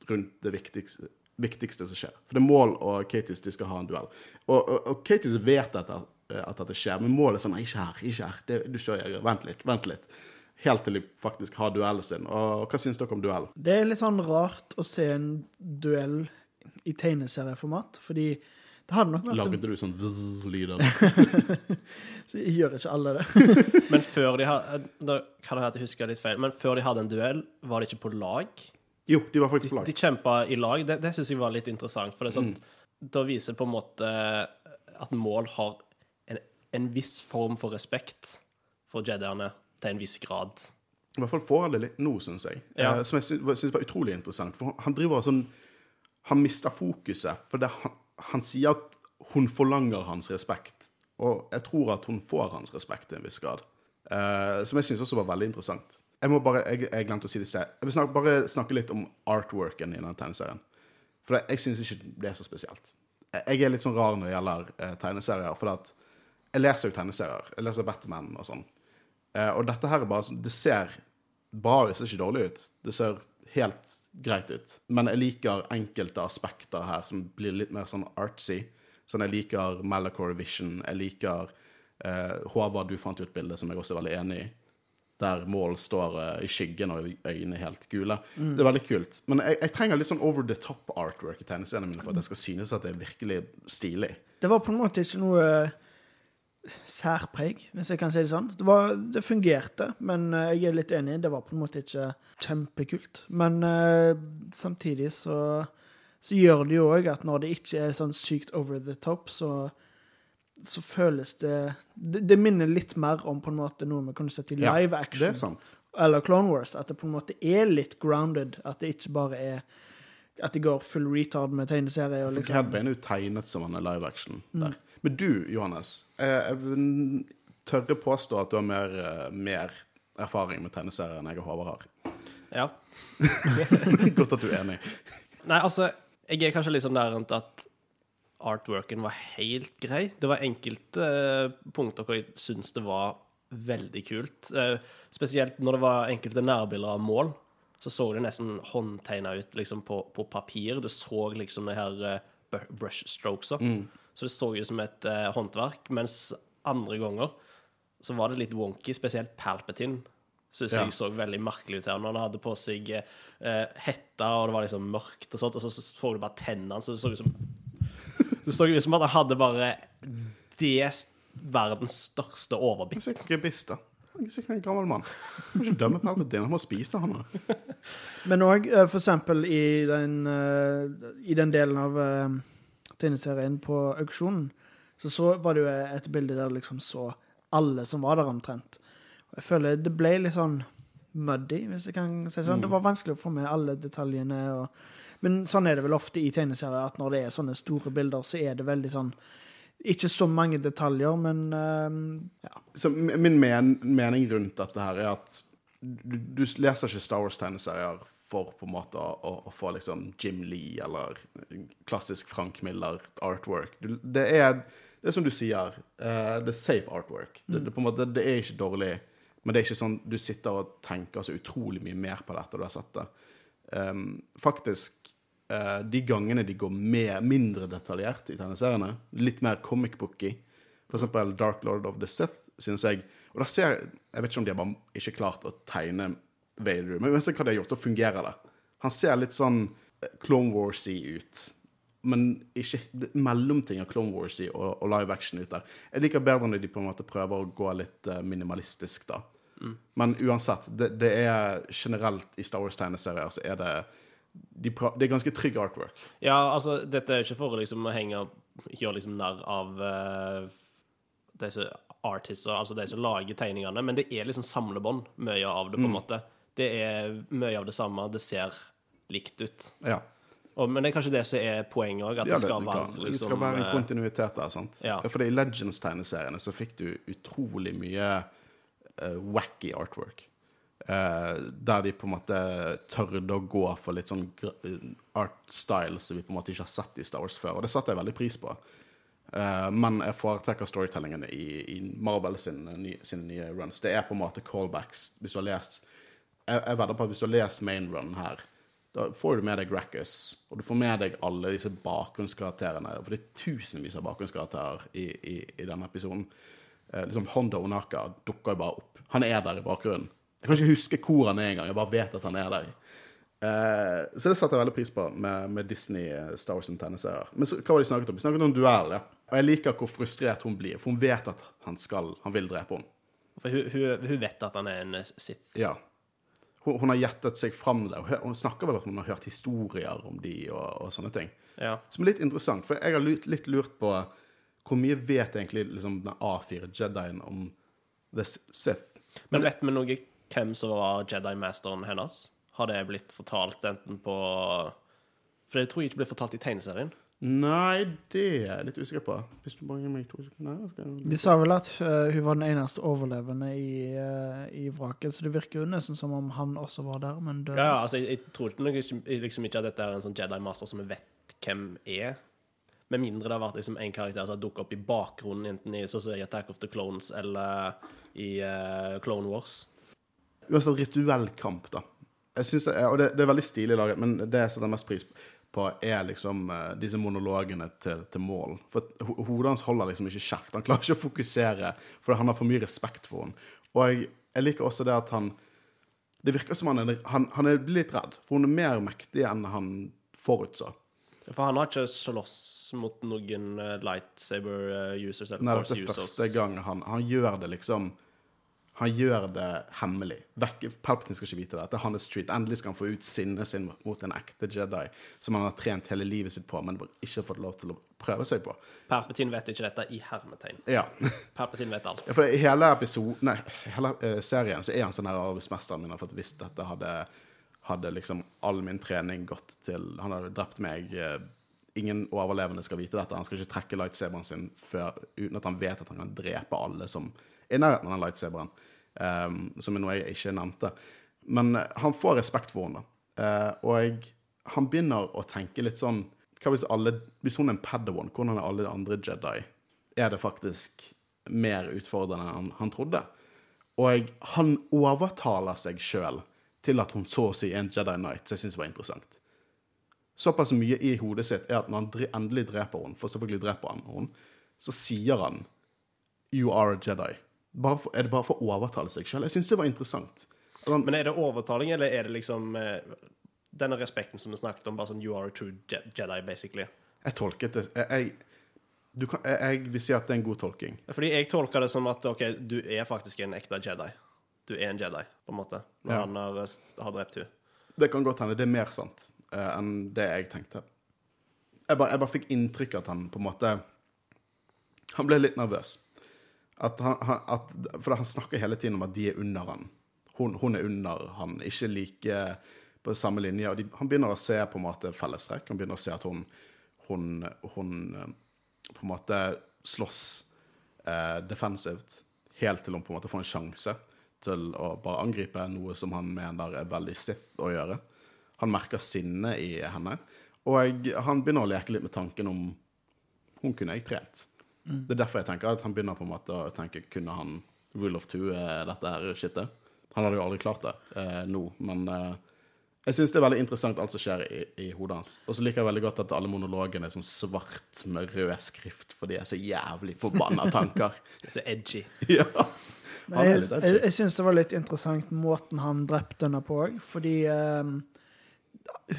rundt det viktigste, viktigste som skjer. For det er Mål og Katis de skal ha en duell. Og, og, og Katis vet dette, at dette skjer, men målet er sånn ikke her. ikke her. Det, du skjønner, Vent litt. Vent litt. Helt til de faktisk har duellen sin. Og hva syns dere om duell? Det er litt sånn rart å se en duell i tegneserieformat, fordi det hadde nok vært Lagde du sånn vzz-lyder? så Gjør ikke alle det? Men før de hadde Da kan det være at jeg husker litt feil, men før de hadde en duell, var de ikke på lag? Jo, de var faktisk på lag. De kjempa i lag. Det, det syns jeg var litt interessant. For det er sånn, Mm. da viser det på en måte at mål har en, en viss form for respekt for jediene til en viss grad. I hvert fall får han det litt nå, syns jeg. Ja. Eh, som jeg syns syns var utrolig interessant. For han driver og sånn Han mister fokuset. For det, han, han sier at hun forlanger hans respekt. Og jeg tror at hun får hans respekt til en viss grad. Uh, som jeg syns også var veldig interessant. Jeg må bare, jeg, jeg glemte å si det i sted. Jeg vil snakke, bare snakke litt om artworken i denne tegneserien. For det, jeg syns ikke det er så spesielt. Jeg, jeg er litt sånn rar når det gjelder uh, tegneserier. For at jeg leser jo tegneserier. Jeg leser Batman og sånn. Uh, og dette her er bare sånn Det ser bra ut, det ser ikke dårlig ut. Det ser helt greit ut. Men jeg liker enkelte aspekter her som blir litt mer sånn artsy. Sånn jeg liker Malacore Vision. Jeg liker eh, Håvard, du fant ut bildet som jeg også er veldig enig i. Der mål står eh, i skyggen og øynene er helt gule. Det er veldig kult. Men jeg, jeg trenger litt sånn over the top artwork i tegneseriene mine for at jeg skal synes at det er virkelig stilig. Det var på en måte ikke noe eh, særpreg, hvis jeg kan si det sånn. Det, var, det fungerte, men eh, jeg er litt enig. Det var på en måte ikke kjempekult. Men uh, samtidig så, så gjør det jo òg at når det ikke er sånn sykt over the top, så, så føles det, det Det minner litt mer om på en måte noe vi kunne sett i Ja, live Det action. er sant. Eller Clone Wars. At det på en måte er litt grounded. At det ikke bare er at de går full retard med tegneserie. og liksom... Cad Bane er jo tegnet som han er live action der. Men du, Johannes, eh, jeg tør tørre påstå at du har mer, eh, mer erfaring med tegneserier enn jeg og Håvard har. Ja. Godt at du er enig. Nei, altså, jeg er kanskje litt sånn der rundt at artworken var helt grei. Det var enkelte eh, punkter hvor jeg syns det var veldig kult. Spesielt når det var enkelte nærbilder av mål, så så det nesten håndtegna ut liksom, på, på papir. Du så liksom de her eh, br- brush strokesa. Så det så ut som et eh, håndverk. Mens andre ganger så var det litt wonky, spesielt Palpatine. Syns Ja. jeg så veldig merkelig ut her. Når han hadde på seg eh, hetta, og det var liksom mørkt og sånt, og så, så får du bare tennene, så det så ut som Det så ut som at han hadde bare det verdens største overbitt. Han er sikkert. Han er sikkert en gammel mann. Han må ikke dømme Palpatine, han må spise han. Men òg for eksempel i den, eh, i den delen av eh, tegneserien på auksjonen, så, så var det jo et bilde der liksom så alle som var der omtrent. Jeg føler det ble litt sånn muddy, hvis jeg kan si det sånn. Det var vanskelig å få med alle detaljene. Og, men sånn er det vel ofte i tegneserier, at når det er sånne store bilder, så er det veldig sånn Ikke så mange detaljer, men uh, ja. Så min men mening rundt dette her er at du, du leser ikke Star Wars-tegneserier for på en måte å, å, få liksom Jim Lee eller klassisk Frank Miller artwork. Du, det, er, det er som du sier, uh, det er safe artwork. Det, det, på en måte, det er ikke dårlig, men det er ikke sånn du sitter og tenker så utrolig mye mer på dette du har sett det. Um, faktisk, uh, de gangene de går med, mindre detaljert i tegneseriene, litt mer comic booky, for eksempel Dark Lord of the Sith, synes jeg. Og da ser jeg Jeg vet ikke om de har bare ikke klart å tegne Vader, men uansett hva de har gjort, så fungerer det. Han ser litt sånn eh, Clone Wars-y ut. Men ikke mellomting av Clone Wars-y og, og live action ut der. Jeg liker bedre når de på en måte prøver å gå litt eh, minimalistisk, da. Men uansett, det, det er generelt i Star Wars-tegneserier så er det de Det er ganske trygg artwork. Ja, altså, dette er ikke for å liksom henge Gjøre liksom narr av uh, disse artister, altså de som lager tegningene, men det er liksom samlebånd, mye av det, på en måte. Det er mye av det samme, det ser likt ut. Ja. Og, men det er kanskje det som er poenget òg, at Ja, det skal det, være kan- det liksom skal være en eh, kontinuitet der, sant? Ja. For i Legends-tegneseriene så fikk du utrolig mye uh, wacky artwork. Uh, der de på en måte tørde å gå for litt sånn art style som vi på en måte ikke har sett i Star Wars før, og det satte jeg veldig pris på. Uh, men jeg foretrekker storytellingene i, i Marvel sine nye runs. Det er på en måte callbacks. Hvis du har lest Jeg, jeg vedder på at hvis du har lest main run her, da får du med deg Gracchus, og du får med deg alle disse bakgrunnskarakterene. For det er tusenvis av bakgrunnskarakterer i, i, i denne episoden. Eh, liksom Honda Onaka dukker jo bare opp. Han er der i bakgrunnen. Jeg kan ikke huske hvor han er engang, jeg bare vet at han er der. Eh, så det satte jeg veldig pris på med, med Disney eh, Star Wars sine tegneserier. Men så, hva var de snakket om? De snakket om duell, ja. Og jeg liker hvor frustrert hun blir, for hun vet at han skal, han vil drepe henne. For hun, hun, hun vet at han er en Sith. Ja. Hun, hun har gjettet seg fram der. Hun snakker vel at hun har hørt historier om de og, og sånne ting. Ja. Som er litt interessant, for jeg har lurt, litt lurt på hvor mye vet egentlig liksom, den A4 Jedien om The Sith? Men vet vi noe hvem som var Jedi-masteren hennes? Har det blitt fortalt enten på For det tror jeg ikke ble fortalt i tegneserien. Nei, det er jeg litt usikker på. Hvis du bare gir meg to sekunder skal jeg... De sa vel at uh, hun var den eneste overlevende i, uh, i vraket, så det virker jo nesten som om han også var der, men døde. Ja, altså, jeg, jeg tror ikke, liksom ikke at dette er en sånn Jedi Master som vi vet hvem er. Med mindre det har vært liksom en karakter som har dukket opp i bakgrunnen, enten i, i Attack of the Clones eller i uh, Clone Wars. Uansett rituell kamp, da. Jeg synes det er, og det, det er veldig stilig laget, men det jeg setter mest pris på, er liksom eh, disse monologene til, til mål. For ho- hodet hans holder liksom ikke kjeft. Han klarer ikke å fokusere, for han har for mye respekt for henne. Og jeg, jeg liker også det at han Det virker som han er, han, han er litt redd, for hun er mer mektig enn han forutså. For han har ikke slåss mot noen lightsaber eh, users eller Nei, force dette er første gang han, han gjør det liksom Han gjør det hemmelig. Palpatine skal ikke vite det. Det er hans street. Endelig skal han få ut sinnet sin mot en ekte Jedi som han har trent hele livet sitt på, men ikke fått lov til å prøve seg på. Palpatine vet ikke dette i hermetegn. Ja. Palpatine vet alt. Ja, For i hele episoden Nei, hele uh, serien så er han sånn her arbeidsmesteren min. har fått visst dette hadde Hadde liksom all min trening gått til Han hadde drept meg. eh, ingen overlevende skal vite dette. Han skal ikke trekke lightsaberen sin før, uten at han vet at han kan drepe alle som er i nærheten av den lightsaberen. Um, som er noe jeg ikke nevnte. Men eh, han får respekt for henne. Uh, og jeg, han begynner å tenke litt sånn Hva hvis alle Hvis hun er en Padawan, hvordan er alle andre Jedi? Er det faktisk mer utfordrende enn han, trodde? Og han overtaler seg sjøl til at hun så å si er en Jedi Knight, som jeg syns var interessant. Såpass mye i hodet sitt er at når han endelig dreper henne, for selvfølgelig dreper han henne, så sier han 'You are a Jedi'. For, er det bare for å overtale seg sjøl? Jeg syns det var interessant. Han- Men er det overtaling, eller er det liksom eh, denne respekten som vi snakket om, bare sånn You are a true Je Jedi, basically? Jeg tolket det jeg, jeg, du kan, jeg, jeg vil si at det er en god tolking. Fordi jeg tolker det som at OK, du er faktisk en ekte Jedi. Du er en Jedi, på en måte, når Ja. han har, eh, har drept henne. Det kan godt hende det er mer sant uh, enn det jeg tenkte. Jeg bare, jeg bare fikk inntrykk av at han på en måte Han ble litt nervøs. At han, han, at, for han snakker hele tiden om at de er under han. Hun, hun er under han, ikke like på samme linje. Og de, han begynner å se på en måte fellestrekk. Han begynner å se at hun, hun, hun eh, på en måte slåss eh, defensivt helt til hun på en måte får en sjanse til å bare angripe noe som han mener er veldig Sith å gjøre. Han merker sinnet i henne, og han begynner å leke litt med tanken om hun kunne jeg trent. Det er derfor jeg tenker at han begynner på en måte å tenke kunne han rule of two, eh, dette her shitet. Han hadde jo aldri klart det eh, nå, men eh, jeg syns det er veldig interessant alt som skjer i, i hodet hans. Og så liker jeg veldig godt at alle monologene er sånn svart med rød skrift, for de er så jævlig forbanna tanker. Så edgy. ja. Er Jeg, jeg, jeg syns det var litt interessant måten han drepte henne på òg, fordi ehm,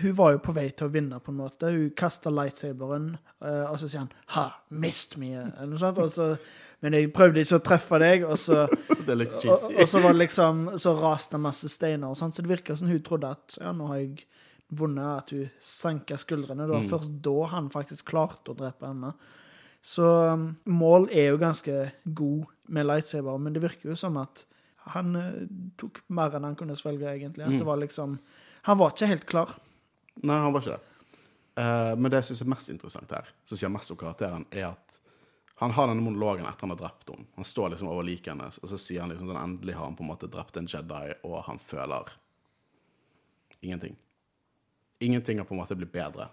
hun var jo på vei til å vinne, på en måte. Hun kasta lightsaberen, eh, og så sier han 'ha, mist me', eller noe sånt. Og så, men jeg prøvde ikke å treffe deg, og så, Det er litt og, og så var det liksom Så raste det masse steiner og sånn, så det virka som hun trodde at ja, nå har jeg vunnet, at hun senka skuldrene. Det var Mm. først da han faktisk klarte å drepe henne. Så um, Mål er jo ganske god med lightsaber, men det virker jo som at han eh, tok mer enn han kunne svelge, egentlig. At Mm. det var liksom Han var ikke helt klar. Nei, han var ikke det. Uh, men det jeg syns er mest interessant her, som sier mest om karakteren, er at han har denne monologen etter han har drept henne. Han står liksom over liket hennes, og så sier han liksom at endelig har han på en måte drept en Jedi, og han føler ingenting. Ingenting har på en måte blitt bedre.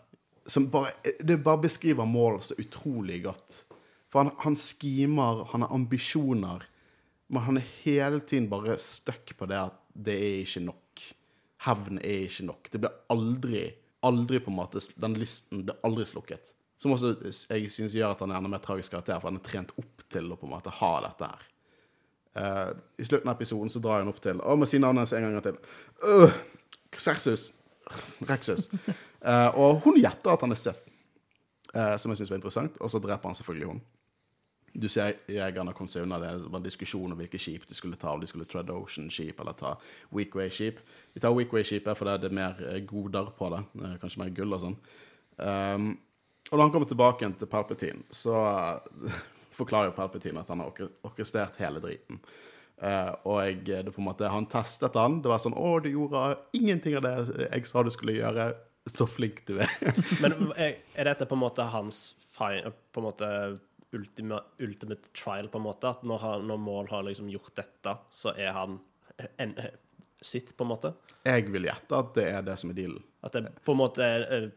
Som bare, det bare beskriver Maul så utrolig godt. For han, han skimer, han har ambisjoner, men han er hele tiden bare stuck på det at det er ikke nok. Hevn er ikke nok. Det blir aldri, aldri på en måte, den lysten blir aldri slukket. Som også jeg synes gjør at han er enda mer tragisk karakter, for han er trent opp til å på en måte ha dette her. Uh, I slutten av episoden så drar han opp til Å, må si navnet hans en gang til. Øh, Xerxus. Rexus. Uh, og hun gjetter at han er Seth, uh, som jeg syns var interessant. Og så dreper han selvfølgelig hun. Du ser jegerne kom seg unna det. Det var en diskusjon om hvilke skip de skulle ta. Om de skulle Tread Ocean-skip eller ta Weekway-skip. Vi tar Weekway-skipet, fordi det er mer eh, goder på det. eh, Kanskje mer gull og sånn. Um, og da han kommer tilbake igjen til Palpatine, så eh, forklarer jo Palpatine at han har orke- orkestrert hele driten. Uh, og jeg, måte, han testet han. Det var sånn 'Å, du gjorde ingenting av det jeg sa du skulle gjøre.' så flink du er. Men er dette på en måte hans på en måte ultima, ultimate trial, på en måte? At når, han, når Mål har liksom gjort dette, så er han en, sitt, på en måte? Jeg vil gjette at det er det som er dealen. At det på en måte er eh,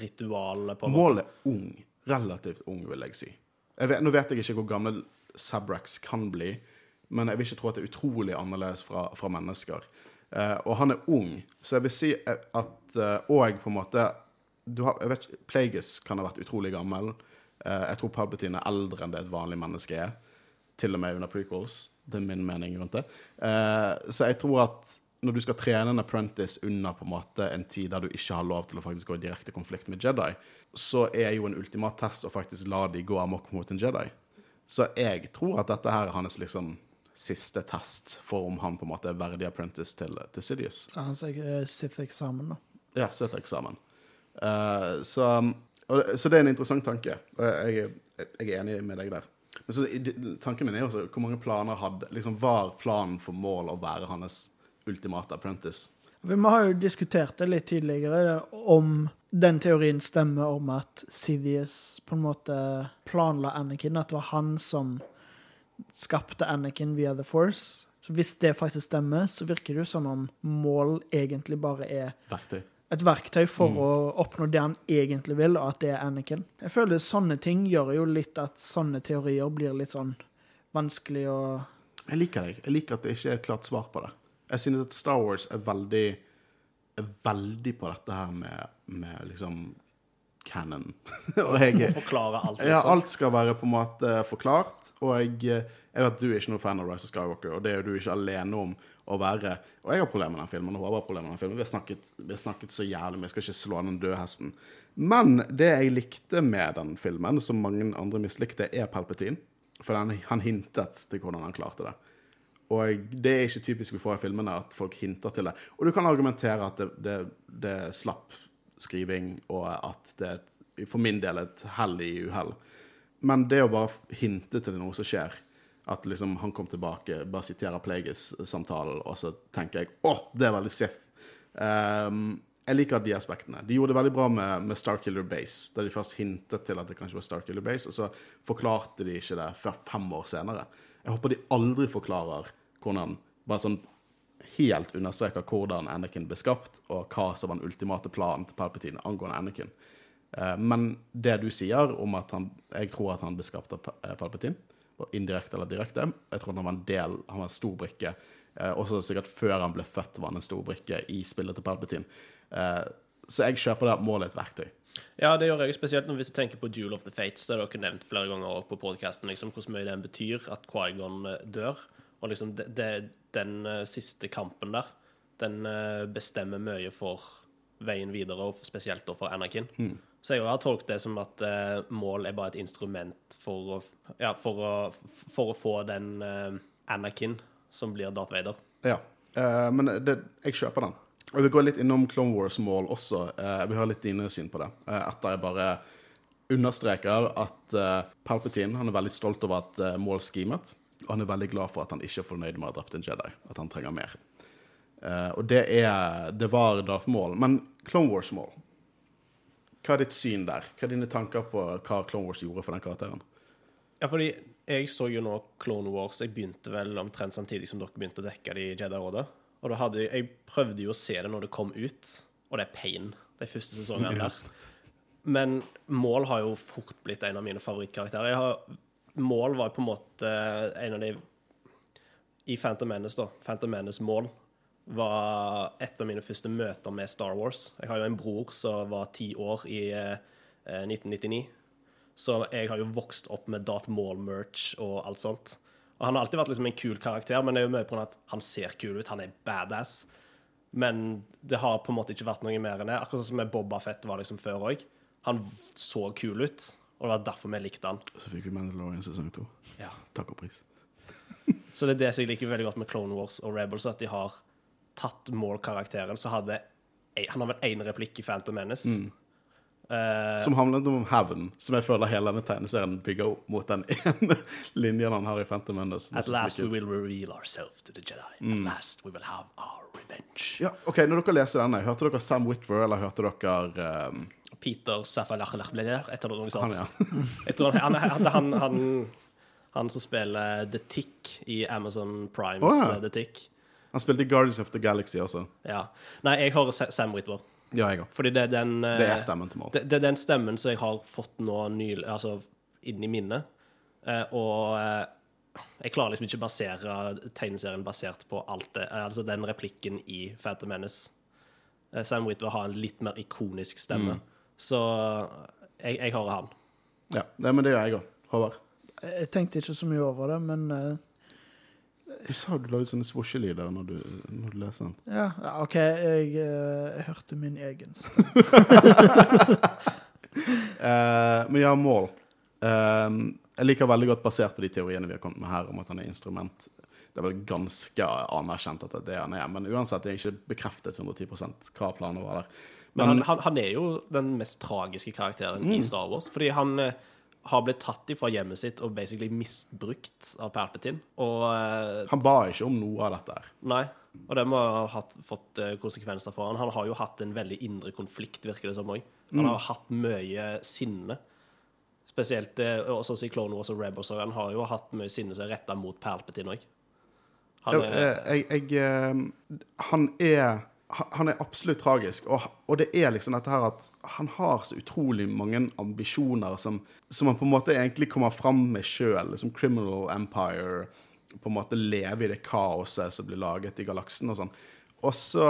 ritualet, på en måte? Mål er ung. Relativt ung, vil jeg si. Jeg vet, nå vet jeg ikke hvor gammel Sabrax kan bli, men jeg vil ikke tro at det er utrolig annerledes fra, fra mennesker. Uh, og han er ung, så jeg vil si at Og uh, på en måte du har, jeg vet, Plagueis kan ha vært utrolig gammel. Eh, jeg tror Palpatine er eldre enn det et vanlig menneske er. Til og med under prequels. Det er min mening rundt det. Eh, så jeg tror at når du skal trene en apprentice under på en måte en tid der du ikke har lov til å faktisk gå i direkte konflikt med Jedi, så er jo en ultimat test å faktisk la de gå amok mot en Jedi. Så jeg tror at dette her er hans liksom siste test for om han på en måte er verdig apprentice til, til Sidious. Ja, Han sier eh, Sith-eksamen, da. Ja, Sith-eksamen. Uh, så, og, så det er en interessant tanke. og Jeg, jeg, er enig med deg der. Men så, tanken min er også hvor mange planer hadde liksom Var planen for mål å være hans ultimate apprentice? Vi har jo diskutert det litt tidligere, om den teorien stemmer om at Sidious på en måte planla Anakin, at det var han som skapte Anakin via The Force. Så Hvis det faktisk stemmer, så virker det jo som om mål egentlig bare er Verktøy et verktøy for Mm. å oppnå det han egentlig vil, og at det er Anakin. Jeg føler sånne ting gjør jo litt at sånne teorier blir litt sånn vanskelig å Jeg liker deg. Jeg liker at det ikke er et klart svar på det. Jeg synes at Star Wars er veldig er veldig på dette her med, med liksom canon. og jeg, forklare alt, Ja, liksom. alt skal være på en måte forklart. Og jeg, jeg vet at du er ikke noen fan av Rise of Skywalker, og det er jo du ikke alene om å være. Og jeg har problemer med den filmen, og hun har problemer med den filmen. Vi har snakket, vi har snakket så jævlig, mye. skal ikke slå den døde hesten. Men det jeg likte med den filmen, som mange andre mislikte, er Palpatine. For han, han hintet til hvordan han klarte det. Og det er ikke typisk vi får i filmene, at folk hinter til det. Og du kan argumentere at det, det, det slapp skriving, og at det er for min del et hell i uhell. Men det å bare hinte til noe som skjer, at liksom han kom tilbake, bare siterer Plagueis-samtalen, og så tenker jeg åh, det er veldig Sith. Um, jeg liker de aspektene. De gjorde det veldig bra med, med Starkiller Base, da de først hintet til at det kanskje var Starkiller Base, og så forklarte de ikke det før fem år senere. Jeg håper de aldri forklarer hvordan Bare sånn helt understreker hvordan Anakin ble skapt, og hva som var den ultimate planen til Palpatine angående Anakin. Eh, Men det du sier om at han Jeg tror at han ble skapt av eh, Palpatine, indirekte eller direkte. Jeg tror han var en del Han var en stor brikke. Eh, Også sikkert før han ble født, var han en stor brikke i spillet til Palpatine. Eh, Så jeg kjøper det målet et verktøy. Ja, det gjør jeg spesielt hvis du tenker på Duel of the Fates. Det har dere nevnt flere ganger på podcasten, liksom, hvor mye den betyr at Quaigon eh, dør. Og liksom det, det, den eh, siste kampen der, den eh, bestemmer mye for veien videre, og spesielt for Anakin. Så jeg har tolket det som at uh, mål er bare et instrument for å, ja, for å, for å få den uh, Anakin som blir Darth Vader. Ja, uh, men det, jeg kjøper den. Og Vi går litt innom Clone Wars-mål også. Jeg vil ha litt dine syn på det. Etter jeg bare understreker at Palpatine han er veldig stolt over at uh, mål schemet. Og han er veldig glad for at han ikke er fornøyd med å ha drept en Jedi. At han trenger mer. Og det er Det var Darth Maul. Men Clone Wars-mål Hva er ditt syn der? Hva er dine tanker på hva Clone Wars gjorde for den karakteren? Ja, fordi jeg så jo nå Clone Wars. Jeg begynte vel omtrent samtidig som dere begynte å dekke det i Jedi-rådet. Og da hadde jeg, prøvde jo å se det når det kom ut, og det er pain, de første sesongene der. Men Mål har jo fort blitt en av mine favorittkarakterer. Jeg har, Mål var på en måte en av de I Phantom Menace, da. Phantom Menace Mål var et av mine første møter med Star Wars. Jeg har jo en bror som var ti år i eh, 1999. Så jeg har jo vokst opp med Darth Maul-merch og alt sånt. Og han har alltid vært liksom en kul karakter, men det er jo mye på at han ser kul ut, han er badass. Men det har på en måte ikke vært noe mer enn det. Akkurat sånn som med Boba Fett var liksom før òg. Han så kul ut, og det var derfor vi likte han. Så fikk vi Mandalorian sesong to. Ja. Takk og pris. Så det er det som jeg liker veldig godt med Clone Wars og Rebels, at de har tatt Maul-karakteren. Så hadde Han har vel én replikk i Phantom Menace. Eh, Som handler om hevn, som jeg føler hele denne tegneserien bygger opp mot den ene linjen han har i Phantom Menace. At last we will reveal ourselves to the Jedi. At last we will have our revenge. Ja, ok, Når dere leser denne, hørte dere Sam Whitwer, eller hørte dere um, Peter Safalachlachbleder, etter noe han, sånt. ja. Jeg tror han, han, han, han, han som spiller The Tick i Amazon Primes oh, ja. The Tick. Han spilte i Guardians of the Galaxy også. Ja. Nei, jeg hører Sam Ritmore. Ja, jeg òg. Fordi det er den eh, Det er stemmen til Maul. Det, det er den stemmen som jeg har fått nå nylig, altså inni minnet. Eh, og eh, jeg klarer liksom ikke å basere tegneserien basert på alt det, eh, altså den replikken i Phantom Menace. Eh, Sam Ritmore har en litt mer ikonisk stemme. Så jeg, jeg hører han. Ja, det, men det gjør jeg òg. Håvard. Jeg tenkte ikke så mye over det, men eh, Du sa du lagde sånne svosjelyder når, du- når du leser den. ja, ja, OK. Jeg, eh, jeg hørte min egen. Eh, men ja, mål. Uh, jeg liker veldig godt, basert på de teoriene vi har kommet med her, om at han er instrument. Det er vel ganske anerkjent at det er det han er, men uansett jeg er ikke bekreftet 110% hva planen var der. Men han, han, han er jo den mest tragiske karakteren i Star Wars. Fordi han eh, har blitt tatt ifra hjemmet sitt og basically misbrukt av Palpatine. Og eh, Han ba ikke om noe av dette her. Nei. Og det må ha hatt, fått eh, konsekvenser for han. Han har jo hatt en veldig indre konflikt, virker det som òg. Han har hatt mye sinne. Spesielt eh, også i Clone Wars og Rebels. Og han har jo hatt mye sinne som er retta mot Palpatine òg. Han eh, han er han er absolutt tragisk, og, og det er liksom dette her at han har så utrolig mange ambisjoner som, som han på en måte egentlig kommer fram med sjøl. Liksom Criminal Empire, på en måte leve i det kaoset som blir laget i galaksen og sånn. Og så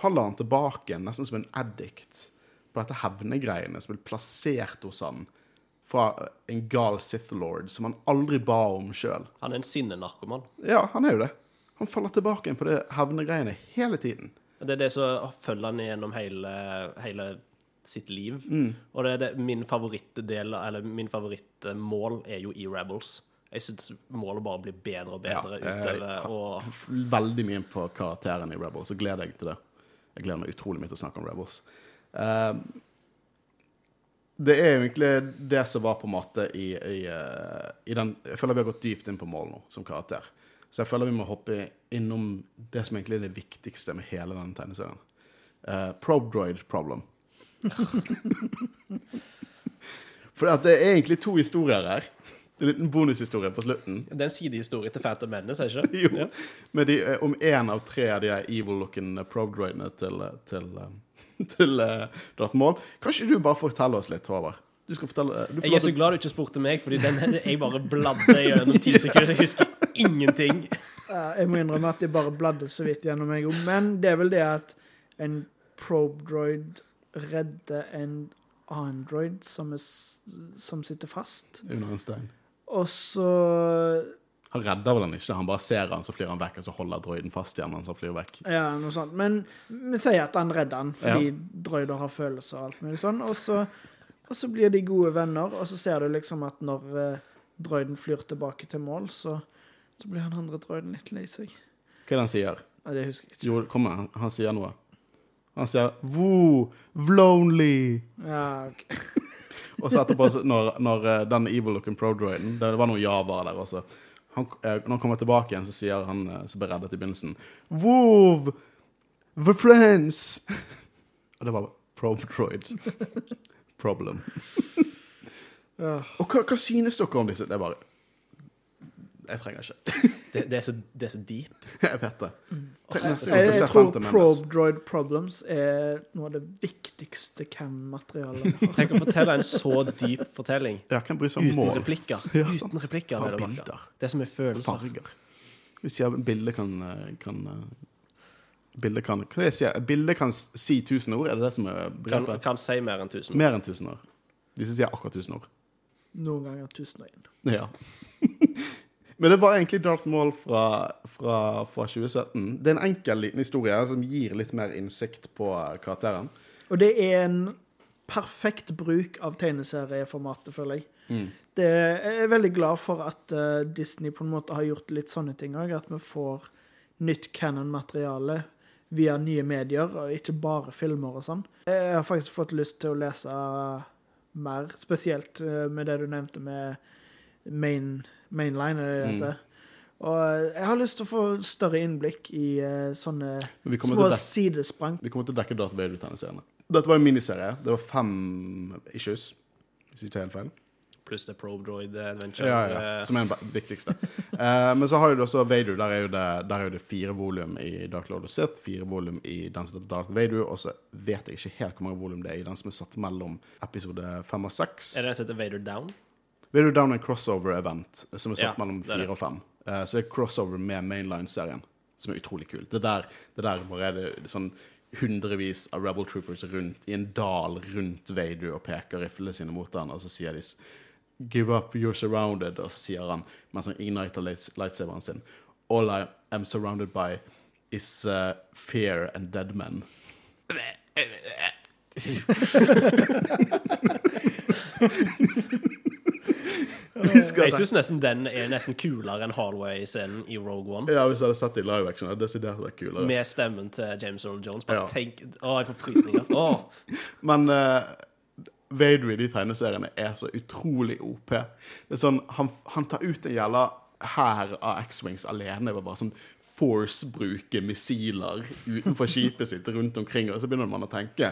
faller han tilbake nesten som en addict, på dette hevnegreiene som blir plassert hos han fra en gal Sith Lord som han aldri ba om sjøl. Han er en sinnenarkoman. Ja, han er jo det. Han faller tilbake inn på det hevnegreiene hele tiden. Det er det som følger han gjennom hele, hele sitt liv. Mm. Og det er det, min favorittdel, eller min favorittmål er jo i Rebels. Jeg syns målet bare blir bedre og bedre Ja, utover. Og Veldig mye på karakteren i Rebels, og gleder jeg til det. Jeg gleder meg utrolig mye til å snakke om Rebels. Um, det er egentlig det som var på en måte i, i, eh, i den Jeg føler vi har gått dypt inn på mål nå, som karakter. Så jeg føler vi må hoppe innom det som egentlig er det viktigste med hele denne tegneserien. Uh, Probdroid problem. For at det er egentlig to historier her. En liten bonushistorie på slutten. det er en sidehistorie til Phantom Menace, er det ikke? Jo, med de, eh, om én av tre av de evil-looking probdroidene til, eh, til, eh, til uh, Darth Maul. Kan ikke du bare fortelle oss litt, Håvard? Du skal fortelle du Jeg er så glad du ikke spurte meg, Fordi den, jeg bare bladde gjennom ti sekunder. Jeg husker ingenting. Jeg må innrømme at jeg bare bladde så vidt gjennom meg òg, men det er vel det at en probe-droid redder en android som, er, som sitter fast, Under en stein. og så Han redder vel han ikke, han bare ser han, så flyr han vekk, og så holder droiden fast igjen mens han flyr vekk. Ja, noe sånt. Men vi sier at han redder han, fordi Ja. droider har følelser og alt mulig sånn. Og så, og så blir de gode venner, og så ser du liksom at når eh, droiden flyr tilbake til mål, så, så blir han andre droiden litt lei seg. Hva er det han sier? Ja, det husker jeg ikke. Jo, kom igjen, han sier noe. Han sier 'Woo, vlonely'. Ja, ok. Og så etterpå, når, når eh, den evil-looking pro-droiden Det var noen java der også. Han, eh, når han kommer tilbake igjen, så sier han eh, som ble reddet i begynnelsen 'Woo, The friends! Og det var pro-droid. Problem. Ja. Og hva, hva synes dere om disse? Det er bare Jeg trenger ikke. Det, det, er, så, det er så deep. Jeg vet det. Mm. Jeg, Jeg, jeg tror Probe Droid Problems er noe av det viktigste cam-materialet vi har. Tenk å fortelle en så dyp fortelling Ja, uten mål? replikker. Ja. Uten replikker. Bare bilder. Det som er følelser. Farger. Hvis jeg bildet kan, eh, kan eh, Bildet kan? Bildet kan si 1000 ord? Er det det som er Kan, begrepet? kan si mer enn tusen. Mer enn 1000 ord. Hvis jeg sier akkurat 1000 ord. Noen ganger 1001. Ja. Men det var egentlig Darth Maul fra, fra, fra 2017. Det er en enkel liten historie som gir litt mer innsikt på eh, karakteren. Og det er en perfekt bruk av tegneserieformatet, føler jeg. Det, jeg er veldig glad for at uh, Disney på en måte har gjort litt sånne ting òg. At vi får nytt canon-materiale via nye medier, og ikke bare filmer og sånn. Jeg har faktisk fått lyst til å lese mer, spesielt eh, med det du nevnte med main, mainline, er det det heter. Og eh, jeg har lyst til å få større innblikk i uh, sånne små sidesprang. Vi kommer til å dekke Darth Vader-tegneseriene. Dette var en miniserie. Det var fem issues, hvis ikke helt feil. Pluss det Probe Droid Adventure. Ja, ja, ja. Som er den viktigste. uh, men så har du også Vader. Der er jo det, der er jo det fire volum i Dark Lord of Sith, fire volum i den som heter Darth Vader, og så vet jeg ikke helt hvor mange volum det er i den som er satt mellom episode fem og seks. Er det den som heter Vader Down? Vader Down er en crossover-event som er satt Ja, mellom fire og fem. Uh, så det er crossover med mainline-serien, som er utrolig kult. Det der, det der bare er det sånn hundrevis av Rebel Troopers rundt i en dal rundt Vader og peker riflene sine mot han, og så sier de Give up, you're surrounded. Og så sier han, mens han igniter lightsaberen sin, All I am surrounded by is uh, fear and dead men. Jeg syns nesten den er nesten kulere enn Hallway-scenen i Rogue One. Ja, hvis jeg hadde sett det i live action, hadde det desidert vært kulere. Med stemmen til James Earl Jones. Bare Ja. tenk Å, jeg får frysninger. Åh. Men uh, Vader i de tegneseriene er så utrolig OP. Det er sånn, Han, han tar ut en jævla hær av X-Wings alene ved bare sånn Force-bruke missiler utenfor skipet sitt rundt omkring, og så begynner man å tenke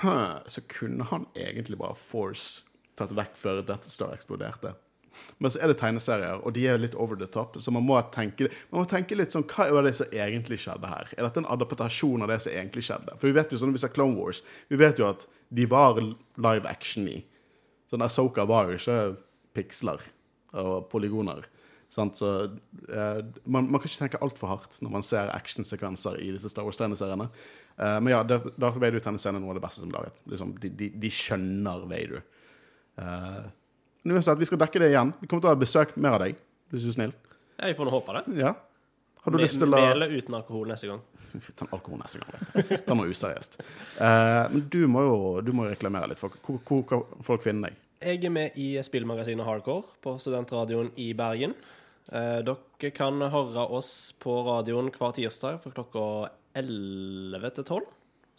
Hø, så kunne han egentlig bare Force tatt vekk før Death Star eksploderte. Men så er det tegneserier, og de er litt over the top, så man må tenke, man må tenke litt sånn Hva var det som egentlig skjedde her? Er dette en adaptasjon av det som egentlig skjedde? For vi vet jo sånn, hvis det er Clone Wars, vi vet jo at de var live action i. Sånn Asoka var jo ikke piksler og polygoner. Sant? Så eh, man, man kan ikke tenke altfor hardt når man ser actionsekvenser i disse Star Wars-tegneseriene. Eh, men ja, Darth Vader-tegneseriene er noe av det beste som er laget. Liksom, de, de, de skjønner Vader. Uh, uansett, vi skal dekke det igjen. Vi kommer til å ha besøk mer av deg, hvis du er snill. Ja, jeg får nå håpe det. Ja. Har du Med, lyst til å med eller uten alkohol neste gang. Ta alkohol neste gang. Ta noe useriøst. Uh, men du må jo du må reklamere litt. For, hvor, hvor kan folk finne deg? Jeg er med i spillmagasinet Hardcore på Studentradioen i Bergen. Eh, dere kan høre oss på radioen hver tirsdag fra klokka 11 til 12.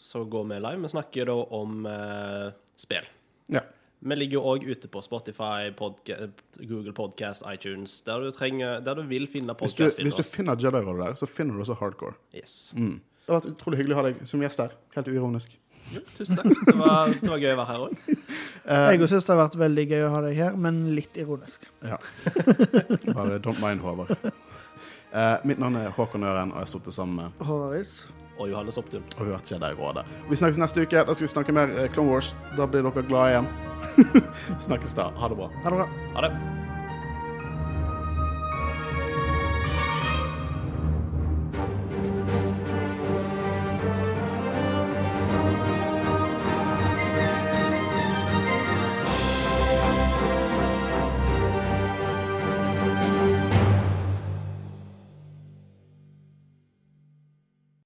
Så går vi live. Vi snakker da om eh, spill. Ja. Vi ligger jo òg ute på Spotify, podca Google Podcast, iTunes, der du, trenger, der du vil finne Hvis du, hvis du finner Jedi-rådet der, så finner du også hardcore. Yes. Det har vært utrolig hyggelig å ha deg som gjest her. Helt uironisk. Jo, tusen takk. Det var, det var gøy å være her òg. Jeg syns det har vært veldig gøy å ha deg her, men litt ironisk. Ja. Bare don't mind, Håvard. Uh, mitt navn er Håkon Øren, og jeg har sittet sammen med Håvaris. Og Johannes Opptun. og vi Jedi-rådet. Vi snakkes neste uke. Da skal vi snakke mer eh, Clone Wars. Da blir dere glade igjen. snakkes da. Ha det bra. Ha det bra. Ha det.